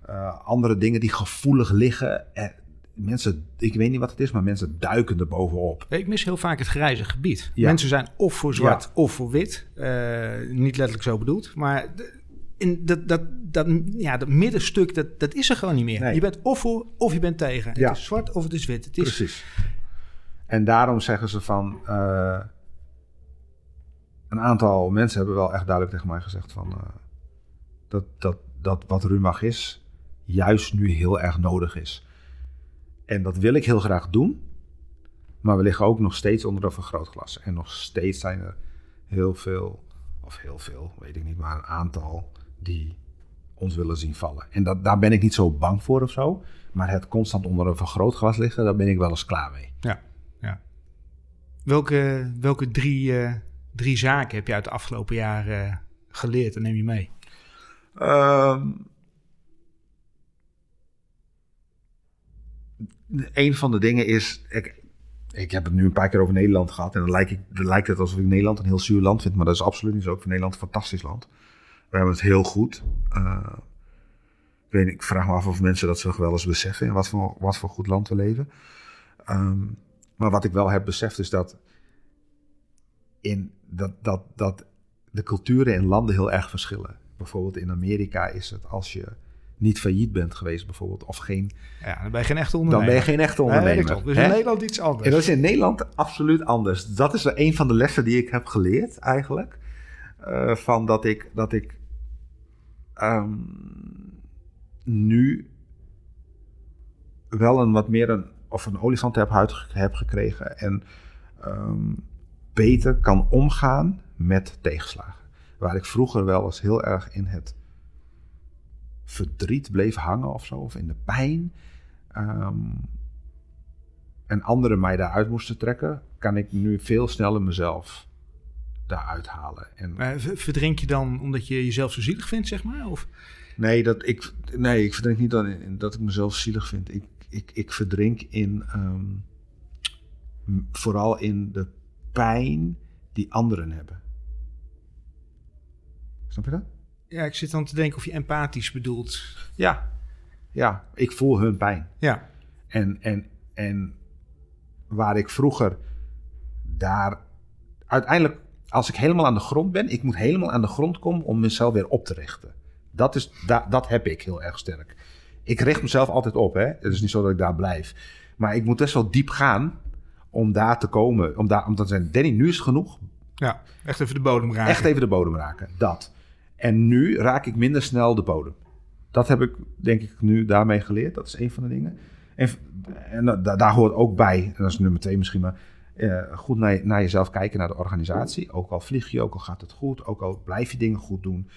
Speaker 3: uh, andere dingen die gevoelig liggen. Eh, mensen, ik weet niet wat het is, maar mensen duiken er bovenop.
Speaker 2: Ik mis heel vaak het grijze gebied. Ja. Mensen zijn of voor zwart ja. of voor wit. Uh, niet letterlijk zo bedoeld, maar dat, dat, dat, ja, dat middenstuk, dat, dat is er gewoon niet meer. Nee. Je bent of voor of je bent tegen. Ja. Het is zwart of het is wit. Het is...
Speaker 3: Precies. En daarom zeggen ze van... Uh, een aantal mensen hebben wel echt duidelijk tegen mij gezegd van... Uh, dat, dat, dat wat Rumach is, juist nu heel erg nodig is. En dat wil ik heel graag doen. Maar we liggen ook nog steeds onder een vergrootglas. En nog steeds zijn er heel veel, of heel veel, weet ik niet, maar een aantal die ons willen zien vallen. En dat, daar ben ik niet zo bang voor of zo. Maar het constant onder een vergrootglas liggen, daar ben ik wel eens klaar mee.
Speaker 2: Ja, ja. Welke, welke drie, uh, drie zaken heb je uit de afgelopen jaren uh, geleerd en neem je mee?
Speaker 3: Um, een van de dingen is. Ik, ik heb het nu een paar keer over Nederland gehad. En dan lijkt, ik, dan lijkt het alsof ik Nederland een heel zuur land vind. Maar dat is absoluut niet zo. Ik vind Nederland een fantastisch land. We hebben het heel goed. Uh, ik, weet, ik vraag me af of mensen dat zich wel eens beseffen. In wat voor, wat voor goed land we leven. Um, maar wat ik wel heb beseft is dat. In dat, dat, dat de culturen in landen heel erg verschillen. Bijvoorbeeld in Amerika is het als je niet failliet bent geweest bijvoorbeeld. Of geen...
Speaker 2: Ja, dan ben je geen echte ondernemer.
Speaker 3: Dan ben je geen echte ondernemer.
Speaker 2: Nee, dus in Nederland iets anders.
Speaker 3: En dat is in Nederland absoluut anders. Dat is een van de lessen die ik heb geleerd eigenlijk. Uh, van dat ik, dat ik um, nu wel een wat meer een, of een olifant heb huid heb gekregen. En um, beter kan omgaan met tegenslagen. Waar ik vroeger wel eens heel erg in het verdriet bleef hangen of zo, of in de pijn. Um, en anderen mij daaruit moesten trekken, kan ik nu veel sneller mezelf daaruit halen. En,
Speaker 2: maar verdrink je dan omdat je jezelf zo zielig vindt, zeg maar? Of?
Speaker 3: Nee, dat ik, nee, ik verdrink niet dan dat ik mezelf zielig vind. Ik, ik, ik verdrink in, um, vooral in de pijn die anderen hebben. Snap je dat?
Speaker 2: Ja, ik zit dan te denken of je empathisch bedoelt.
Speaker 3: Ja, ja ik voel hun pijn.
Speaker 2: Ja.
Speaker 3: En, en, en waar ik vroeger daar uiteindelijk, als ik helemaal aan de grond ben, ik moet helemaal aan de grond komen om mezelf weer op te richten. Dat, is, da, dat heb ik heel erg sterk. Ik richt mezelf altijd op, hè. Het is niet zo dat ik daar blijf. Maar ik moet best wel diep gaan om daar te komen. Om, daar, om te zijn, Danny, nu is het genoeg.
Speaker 2: Ja, echt even de bodem raken.
Speaker 3: Echt even de bodem raken, dat. En nu raak ik minder snel de bodem. Dat heb ik, denk ik, nu daarmee geleerd. Dat is een van de dingen. En, en daar hoort ook bij, en dat is nummer twee misschien, maar uh, goed naar, naar, jezelf kijken, naar de organisatie. Ook al vlieg je, ook al gaat het goed, ook al blijf je dingen goed doen.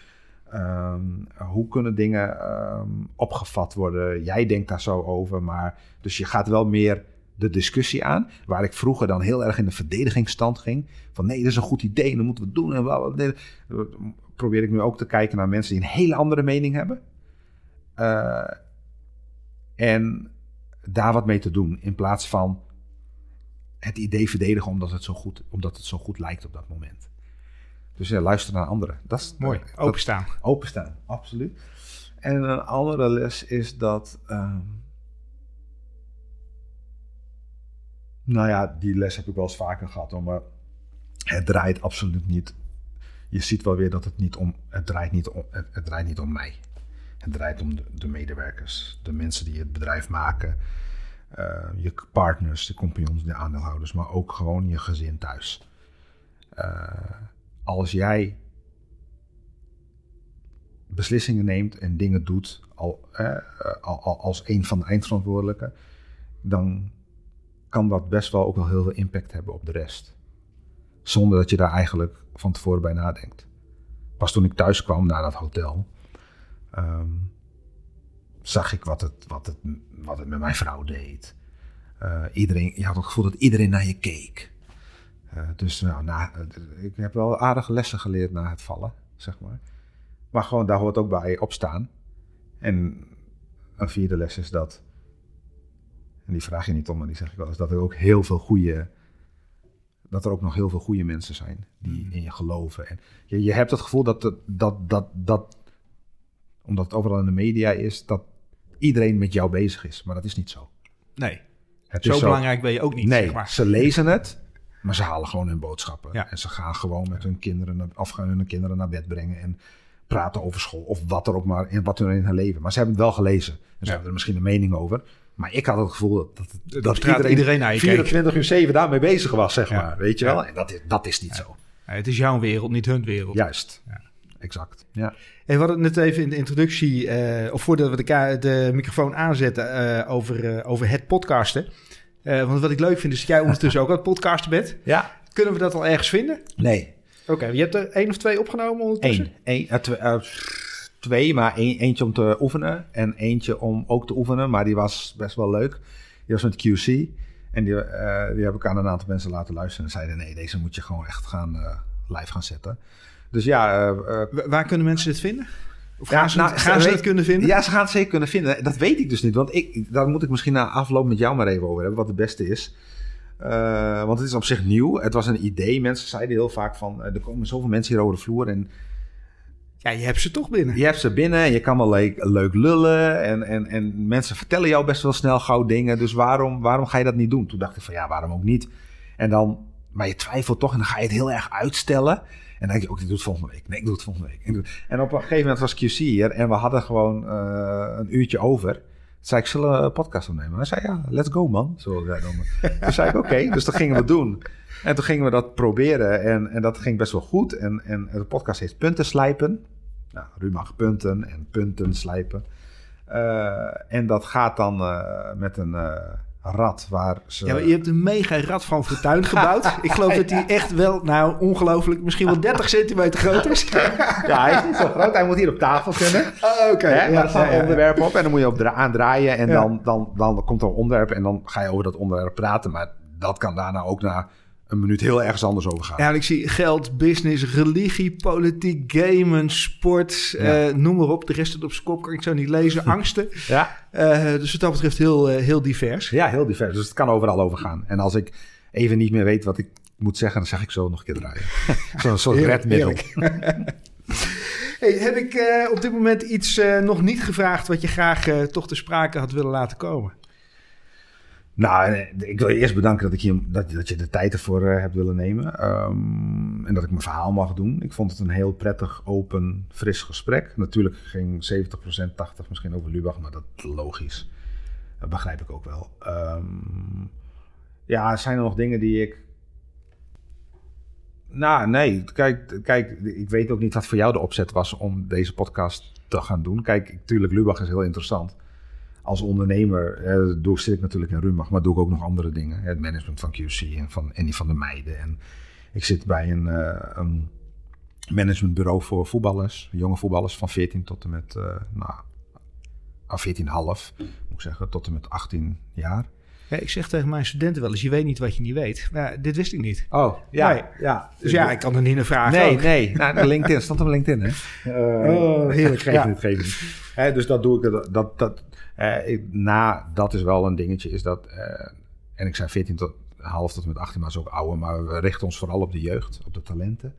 Speaker 3: Um, hoe kunnen dingen um, opgevat worden? Jij denkt daar zo over, maar dus je gaat wel meer de discussie aan. Waar ik vroeger dan heel erg in de verdedigingsstand ging. Van nee, dat is een goed idee, dan moeten we doen. En probeer ik nu ook te kijken naar mensen die een hele andere mening hebben. Uh, en daar wat mee te doen. In plaats van het idee verdedigen omdat het zo goed, omdat het zo goed lijkt op dat moment. Dus ja, luister naar anderen. Dat is
Speaker 2: mooi. openstaan.
Speaker 3: openstaan, absoluut. En een andere les is dat. Um, nou ja, die les heb ik wel eens vaker gehad, maar het draait absoluut niet je ziet wel weer dat het niet om, het draait niet om, het, het draait niet om mij. Het draait om de, de, medewerkers, de mensen die het bedrijf maken, je partners, de compagnons, de aandeelhouders, maar ook gewoon je gezin thuis. Uh, als jij beslissingen neemt en dingen doet al, al, als een van de eindverantwoordelijken, dan kan dat best wel ook wel heel veel impact hebben op de rest. Zonder dat je daar eigenlijk van tevoren bij nadenkt. Pas toen ik thuis kwam naar dat hotel, um, zag ik wat het, wat het, wat het met mijn vrouw deed. Eh, iedereen, je had het gevoel dat iedereen naar je keek. Eh, dus nou, na, eh, ik heb wel aardige lessen geleerd na het vallen, zeg maar. Maar gewoon, daar hoort ook bij opstaan. En een vierde les is dat, en die vraag je niet om, maar die zeg ik wel eens, dat er ook heel veel goede, dat er ook nog heel veel goede mensen zijn die in je geloven. En je, je hebt het gevoel dat, dat, dat, dat, omdat het overal in de media is, dat iedereen met jou bezig is. Maar dat is niet zo.
Speaker 2: Nee,
Speaker 3: Het
Speaker 2: zo
Speaker 3: is
Speaker 2: belangrijk ben je ook niet,
Speaker 3: Nee,
Speaker 2: zeg maar.
Speaker 3: ze lezen het, maar ze halen gewoon hun boodschappen.
Speaker 2: Ja.
Speaker 3: En ze gaan gewoon met hun kinderen, naar- of gaan hun kinderen naar bed brengen en praten over school of wat er ook maar in wat er in hun leven. Maar ze hebben het wel gelezen. En ze
Speaker 2: Ja.
Speaker 3: hebben er misschien een mening over. Maar ik had het gevoel dat, dat, iedereen,
Speaker 2: iedereen naar je keek.
Speaker 3: 24 uur 7 daarmee bezig was, zeg
Speaker 2: Ja.
Speaker 3: maar. Weet je wel? En dat is, dat is niet zo.
Speaker 2: Het is jouw wereld, niet hun wereld.
Speaker 3: Juist.
Speaker 2: Ja.
Speaker 3: Exact. Ja.
Speaker 2: Hey, we hadden het net even in de introductie, eh, of voordat we de, de microfoon aanzetten, eh, over, eh, over het podcasten. Want wat ik leuk vind is dat jij ondertussen ook aan het podcasten bent.
Speaker 3: ja.
Speaker 2: Kunnen we dat al ergens vinden?
Speaker 3: Nee.
Speaker 2: Oké, je hebt er één of twee opgenomen ondertussen?
Speaker 3: Eén. Eén, twee, twee, maar eentje om te oefenen. En eentje om ook te oefenen. Maar die was best wel leuk. Die was met QC. En die, die heb ik aan een aantal mensen laten luisteren. En zeiden, nee, deze moet je gewoon echt gaan, live gaan zetten. Dus ja... eh, eh,
Speaker 2: Wa- Waar kunnen mensen dit vinden? Of
Speaker 3: Ja,
Speaker 2: gaan ze,
Speaker 3: nou,
Speaker 2: het, gaan ze
Speaker 3: weet-
Speaker 2: het kunnen vinden?
Speaker 3: Ja, ze gaan het zeker kunnen vinden. Dat weet ik dus niet. Want ik, daar moet ik misschien na afloop met jou maar even over hebben. Wat het beste is. Eh, want het is op zich nieuw. Het was een idee. Mensen zeiden heel vaak van... er komen zoveel mensen hier over de vloer. En
Speaker 2: Ja, je hebt ze toch binnen.
Speaker 3: je hebt ze binnen. En je kan wel leuk, leuk lullen. En, en, en mensen vertellen jou best wel snel gauw dingen. Dus waarom, waarom ga je dat niet doen? Toen dacht ik van ja, waarom ook niet? En dan... Maar je twijfelt toch. En dan ga je het heel erg uitstellen. En dan denk je ook, ik doe het volgende week. Nee, ik doe het volgende week. En op een gegeven moment was QC hier en we hadden gewoon eh, een uurtje over. Toen zei ik, zullen we een podcast opnemen? Hij zei, ja, let's go man. Zoals wij dan. Toen zei ik, oké, dus dat gingen we doen. En toen gingen we dat proberen en, en dat ging best wel goed. En, en de podcast heet Punten Slijpen. Nou, mag punten en punten slijpen. Eh, en dat gaat dan eh, met een rad waar ze...
Speaker 2: Ja, maar je hebt een mega rad van fortuin gebouwd. Ik geloof dat die echt wel, nou ongelooflijk, misschien wel 30 centimeter groot is.
Speaker 3: Ja, hij is niet zo groot. Hij moet hier op tafel kunnen.
Speaker 2: Oh, Oké,
Speaker 3: maar
Speaker 2: ja, ja,
Speaker 3: een
Speaker 2: ja.
Speaker 3: onderwerp op en dan moet je op dra- aandraaien en
Speaker 2: Ja.
Speaker 3: dan, dan, dan komt er een onderwerp en dan ga je over dat onderwerp praten. Maar dat kan daarna ook na een minuut heel ergens anders over gaan.
Speaker 2: Ja, ik zie geld, business, religie, politiek, gamen, sport,
Speaker 3: Ja.
Speaker 2: eh, noem maar op. De rest het op zijn kop, kan ik zo niet lezen. Angsten.
Speaker 3: Ja,
Speaker 2: Eh, dus wat dat betreft heel, eh, heel divers.
Speaker 3: ja, heel divers. Dus het kan overal over gaan. En als ik even niet meer weet wat ik moet zeggen, dan zeg ik zo nog een keer draaien. Zo'n soort redmiddel.
Speaker 2: Hey, heb ik op dit moment iets nog niet gevraagd wat je graag toch te sprake had willen laten komen?
Speaker 3: Nou, eh, ik wil je eerst bedanken dat, ik hier, dat, dat je de tijd ervoor eh, hebt willen nemen. Ehm, en dat ik mijn verhaal mag doen. Ik vond het een heel prettig, open, fris gesprek. Natuurlijk ging 70%, 80% misschien over Lubach, maar dat is logisch. Dat begrijp ik ook wel. Ehm, ja, zijn er nog dingen die ik... Nou, nee. Kijk, kijk, ik weet ook niet wat voor jou de opzet was om deze podcast te gaan doen. Kijk, natuurlijk, Lubach is heel interessant als ondernemer eh, doe, zit ik natuurlijk in Rumach, maar doe ik ook nog andere dingen. Het management van QC en van Annie van der Meijden. En ik zit bij een, eh, een managementbureau voor voetballers, jonge voetballers van 14 tot en met, eh nou, ah, 14,5 moet ik zeggen, tot en met 18 jaar.
Speaker 2: Ja, ik zeg tegen mijn studenten wel eens, je weet niet wat je niet weet. Maar dit wist ik niet.
Speaker 3: Oh, ja.
Speaker 2: Nee.
Speaker 3: ja.
Speaker 2: Dus ja, ik kan er niet naar vragen.
Speaker 3: Nee,
Speaker 2: ook.
Speaker 3: nee. Nou, de LinkedIn stond op LinkedIn, hè?
Speaker 2: Oh, heerlijk.
Speaker 3: Geef
Speaker 2: Ja.
Speaker 3: geef. Hè, dus dat doe ik. Dat, dat, ik- na, dat is wel een dingetje. Is dat, eh, en ik zei 14 tot half tot met 18, maar is ook ouder. Maar we richten ons vooral op de jeugd, op de talenten.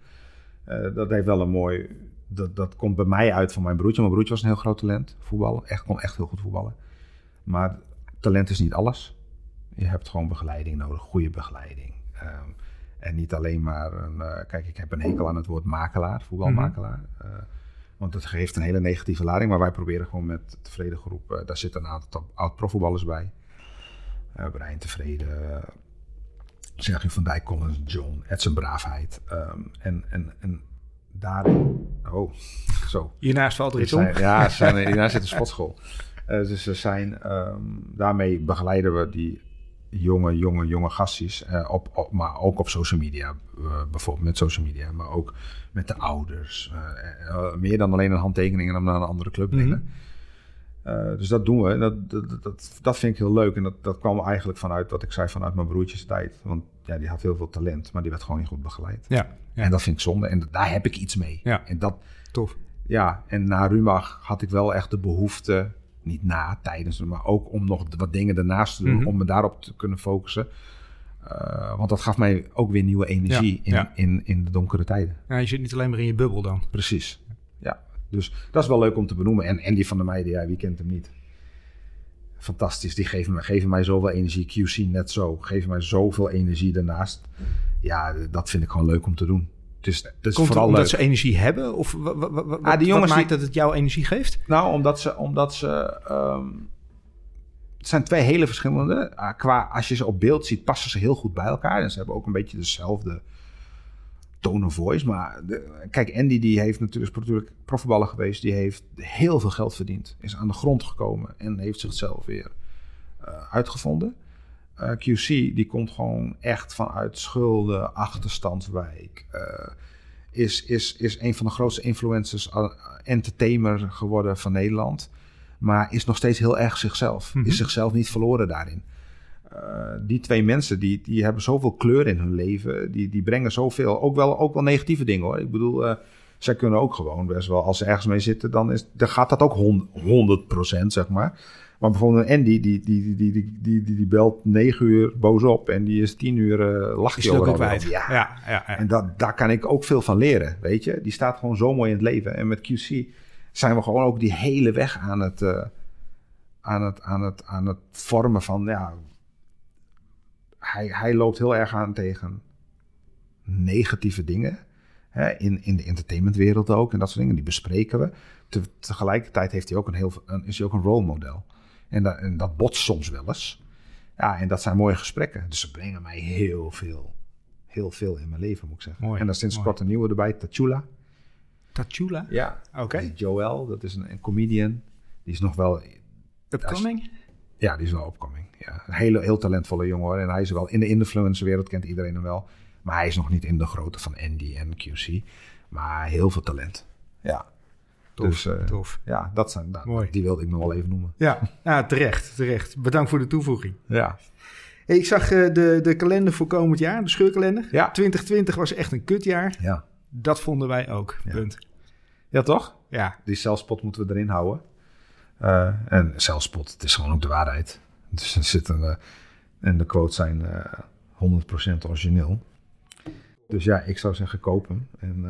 Speaker 3: Eh, dat heeft wel een mooi. Dat, dat komt bij mij uit van mijn broertje. Mijn broertje was een heel groot talent, voetballen. Echt, kon echt heel goed voetballen. Maar talent is niet alles. Je hebt gewoon begeleiding nodig, goede begeleiding. Ehm, en niet alleen maar een. kijk, ik heb een hekel aan het woord makelaar, voetbalmakelaar. Eh, want het geeft een hele negatieve lading. Maar wij proberen gewoon met tevreden groep. eh, daar zitten een aantal oud-profvoetballers bij. Eh Brian Tevreden, Sergio van Dijk, Collins, John, Edson Braafheid. Ehm, en, en, en daarin... Oh, zo.
Speaker 2: Hiernaast valt er iets
Speaker 3: Dit
Speaker 2: om.
Speaker 3: zijn- ja, zijn, hiernaast zit een sportschool. Eh, dus ze zijn, ehm, daarmee begeleiden we die jonge, jonge, jonge gastjes. eh, op, op, maar ook op social media. eh, bijvoorbeeld met social media. Maar ook met de ouders. eh, meer dan alleen een handtekening en hem naar een andere club brengen. Eh, dus dat doen we. Dat, dat, dat, dat vind ik heel leuk. En dat, dat kwam eigenlijk vanuit wat ik zei vanuit mijn broertjes tijd. Want ja, die had heel veel talent, maar die werd gewoon niet goed begeleid.
Speaker 2: Ja, ja.
Speaker 3: En dat vind ik zonde. En daar heb ik iets mee.
Speaker 2: Ja.
Speaker 3: En dat,
Speaker 2: tof.
Speaker 3: ja, en na Rumach had ik wel echt de behoefte, niet na, tijdens, maar ook om nog wat dingen ernaast te doen,
Speaker 2: Mhm.
Speaker 3: om me daarop te kunnen focussen. Eh, want dat gaf mij ook weer nieuwe energie
Speaker 2: Ja,
Speaker 3: in,
Speaker 2: ja.
Speaker 3: In, in de donkere tijden.
Speaker 2: Ja, je zit niet alleen maar in je bubbel dan.
Speaker 3: Precies. Ja, dus dat is wel leuk om te benoemen. En Andy van der Meijden, ja, wie kent hem niet? Fantastisch, die geven, me, geven mij zoveel energie. QC net zo, geven mij zoveel energie daarnaast. Ja, dat vind ik gewoon leuk om te doen. Dus dat is
Speaker 2: Komt
Speaker 3: vooral
Speaker 2: omdat
Speaker 3: leuk.
Speaker 2: ze energie hebben? Of
Speaker 3: Ah, die
Speaker 2: wat
Speaker 3: jongens
Speaker 2: maakt
Speaker 3: die-
Speaker 2: dat het jou energie geeft?
Speaker 3: Nou, omdat ze. Omdat ze ehm, het zijn twee hele verschillende. Ah, qua, als je ze op beeld ziet, passen ze heel goed bij elkaar. En ze hebben ook een beetje dezelfde tone of voice. Maar de- kijk, Andy die heeft natuurlijk, natuurlijk profvoetballer geweest. Die heeft heel veel geld verdiend. Is aan de grond gekomen en heeft zichzelf weer eh, uitgevonden. Eh, QC die komt gewoon echt vanuit schulden, achterstandswijk. eh, is, is, is een van de grootste influencers, eh, entertainer geworden van Nederland. Maar is nog steeds heel erg zichzelf.
Speaker 2: Mhm.
Speaker 3: Is zichzelf niet verloren daarin. Die twee mensen die, die hebben zoveel kleur in hun leven. Die, die brengen zoveel. Ook wel, ook wel negatieve dingen hoor. Ik bedoel, zij kunnen ook gewoon best wel. Als ze ergens mee zitten, dan, is, dan gaat dat ook hon- 100% zeg maar. Maar bijvoorbeeld een Andy, die, die, die, die, die, die, belt negen uur boos op en die is tien uur uh, lacht
Speaker 2: je ook.
Speaker 3: Ja.
Speaker 2: Ja, ja.
Speaker 3: En dat, daar kan ik ook veel van leren, weet je. Die staat gewoon zo mooi in het leven. En met QC zijn we gewoon ook die hele weg aan het, eh, aan het, aan het, aan het vormen van, ja, hij, hij loopt heel erg aan tegen negatieve dingen. Hè, in, in de entertainmentwereld ook en dat soort dingen, die bespreken we. Te, tegelijkertijd heeft hij ook een heel, een, is hij ook een rolmodel. En, dat en dat botst soms wel eens. Ja, en dat zijn mooie gesprekken. Dus ze brengen mij heel veel, heel veel in mijn leven, moet ik zeggen.
Speaker 2: Mooi,
Speaker 3: en dan sinds
Speaker 2: mooi.
Speaker 3: kort een nieuwe erbij, Tachula.
Speaker 2: Tachula?
Speaker 3: Ja.
Speaker 2: Oké.
Speaker 3: Joel, dat is een, een comedian. Die is nog wel,
Speaker 2: Upcoming?
Speaker 3: ja, die is wel opkoming. Ja, een hele, heel talentvolle jongen hoor. En hij is wel, in de influencerwereld kent iedereen hem wel. Maar hij is nog niet in de grootte van Andy en QC. Maar heel veel talent. Ja.
Speaker 2: Tof,
Speaker 3: dus eh,
Speaker 2: tof.
Speaker 3: ja, dat zijn, nou,
Speaker 2: Mooi.
Speaker 3: die wilde ik nog wel even noemen.
Speaker 2: Ja, ja, terecht, terecht. Bedankt voor de toevoeging.
Speaker 3: Ja.
Speaker 2: Hey, ik zag eh, de, de kalender voor komend jaar, de scheurkalender.
Speaker 3: Ja.
Speaker 2: 2020 was echt een kutjaar.
Speaker 3: Ja.
Speaker 2: Dat vonden wij ook.
Speaker 3: Ja.
Speaker 2: Punt.
Speaker 3: Ja, toch?
Speaker 2: Ja,
Speaker 3: Die zelfspot moeten we erin houden. Eh, en zelfspot, het is gewoon ook de waarheid. Dus er zitten, en de quotes zijn eh 100% origineel. Dus ja, ik zou zeggen koop hem. En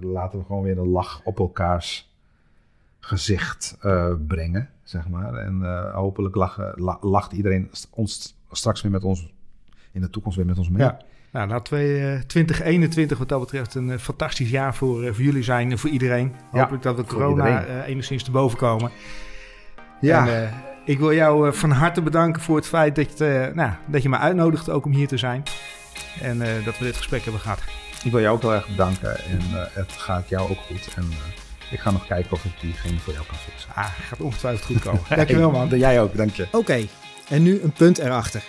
Speaker 3: laten we gewoon weer een lach op elkaars gezicht eh, brengen, zeg maar. En eh, hopelijk lachen, la- lacht iedereen ons straks weer met ons, in de toekomst weer met ons mee.
Speaker 2: Ja. Nou, laat twee, eh, 2021 wat dat betreft een fantastisch jaar voor, voor jullie zijn en voor iedereen.
Speaker 3: Ja,
Speaker 2: Hopelijk dat we corona enigszins te boven komen.
Speaker 3: Ja.
Speaker 2: En, ik wil jou van harte bedanken voor het feit dat je, nou, dat je me uitnodigt ook om hier te zijn. En dat we dit gesprek hebben gehad.
Speaker 3: Ik wil jou ook heel erg bedanken. En het gaat jou ook goed. En ik ga nog kijken of ik diegene voor jou kan fixen.
Speaker 2: Ah, gaat ongetwijfeld goed komen. Dankjewel man.
Speaker 3: Jij ook, dank je.
Speaker 2: Oké, en nu een punt erachter.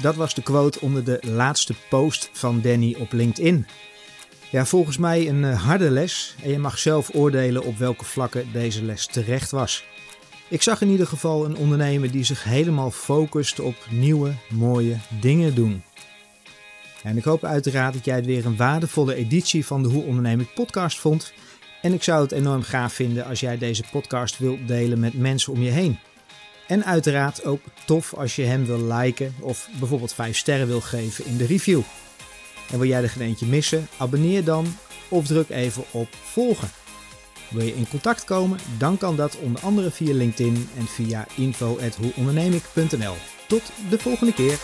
Speaker 2: Dat was de quote onder de laatste post van Danny op LinkedIn. Ja, volgens mij een eh, harde les en je mag zelf oordelen op welke vlakken deze les terecht was. Ik zag in ieder geval een ondernemer die zich helemaal focust op nieuwe, mooie dingen doen. En ik hoop uiteraard dat jij het weer een waardevolle editie van de Hoe Onderneem ik podcast vond. En ik zou het enorm gaaf vinden als jij deze podcast wilt delen met mensen om je heen. En uiteraard ook tof als je hem wil liken of bijvoorbeeld 5 sterren wil geven in de review. En wil jij er geen eentje missen? Abonneer dan of druk even op volgen. Wil je in contact komen? Dan kan dat onder andere via LinkedIn en via info.hoeondernemik.nl. Tot de volgende keer.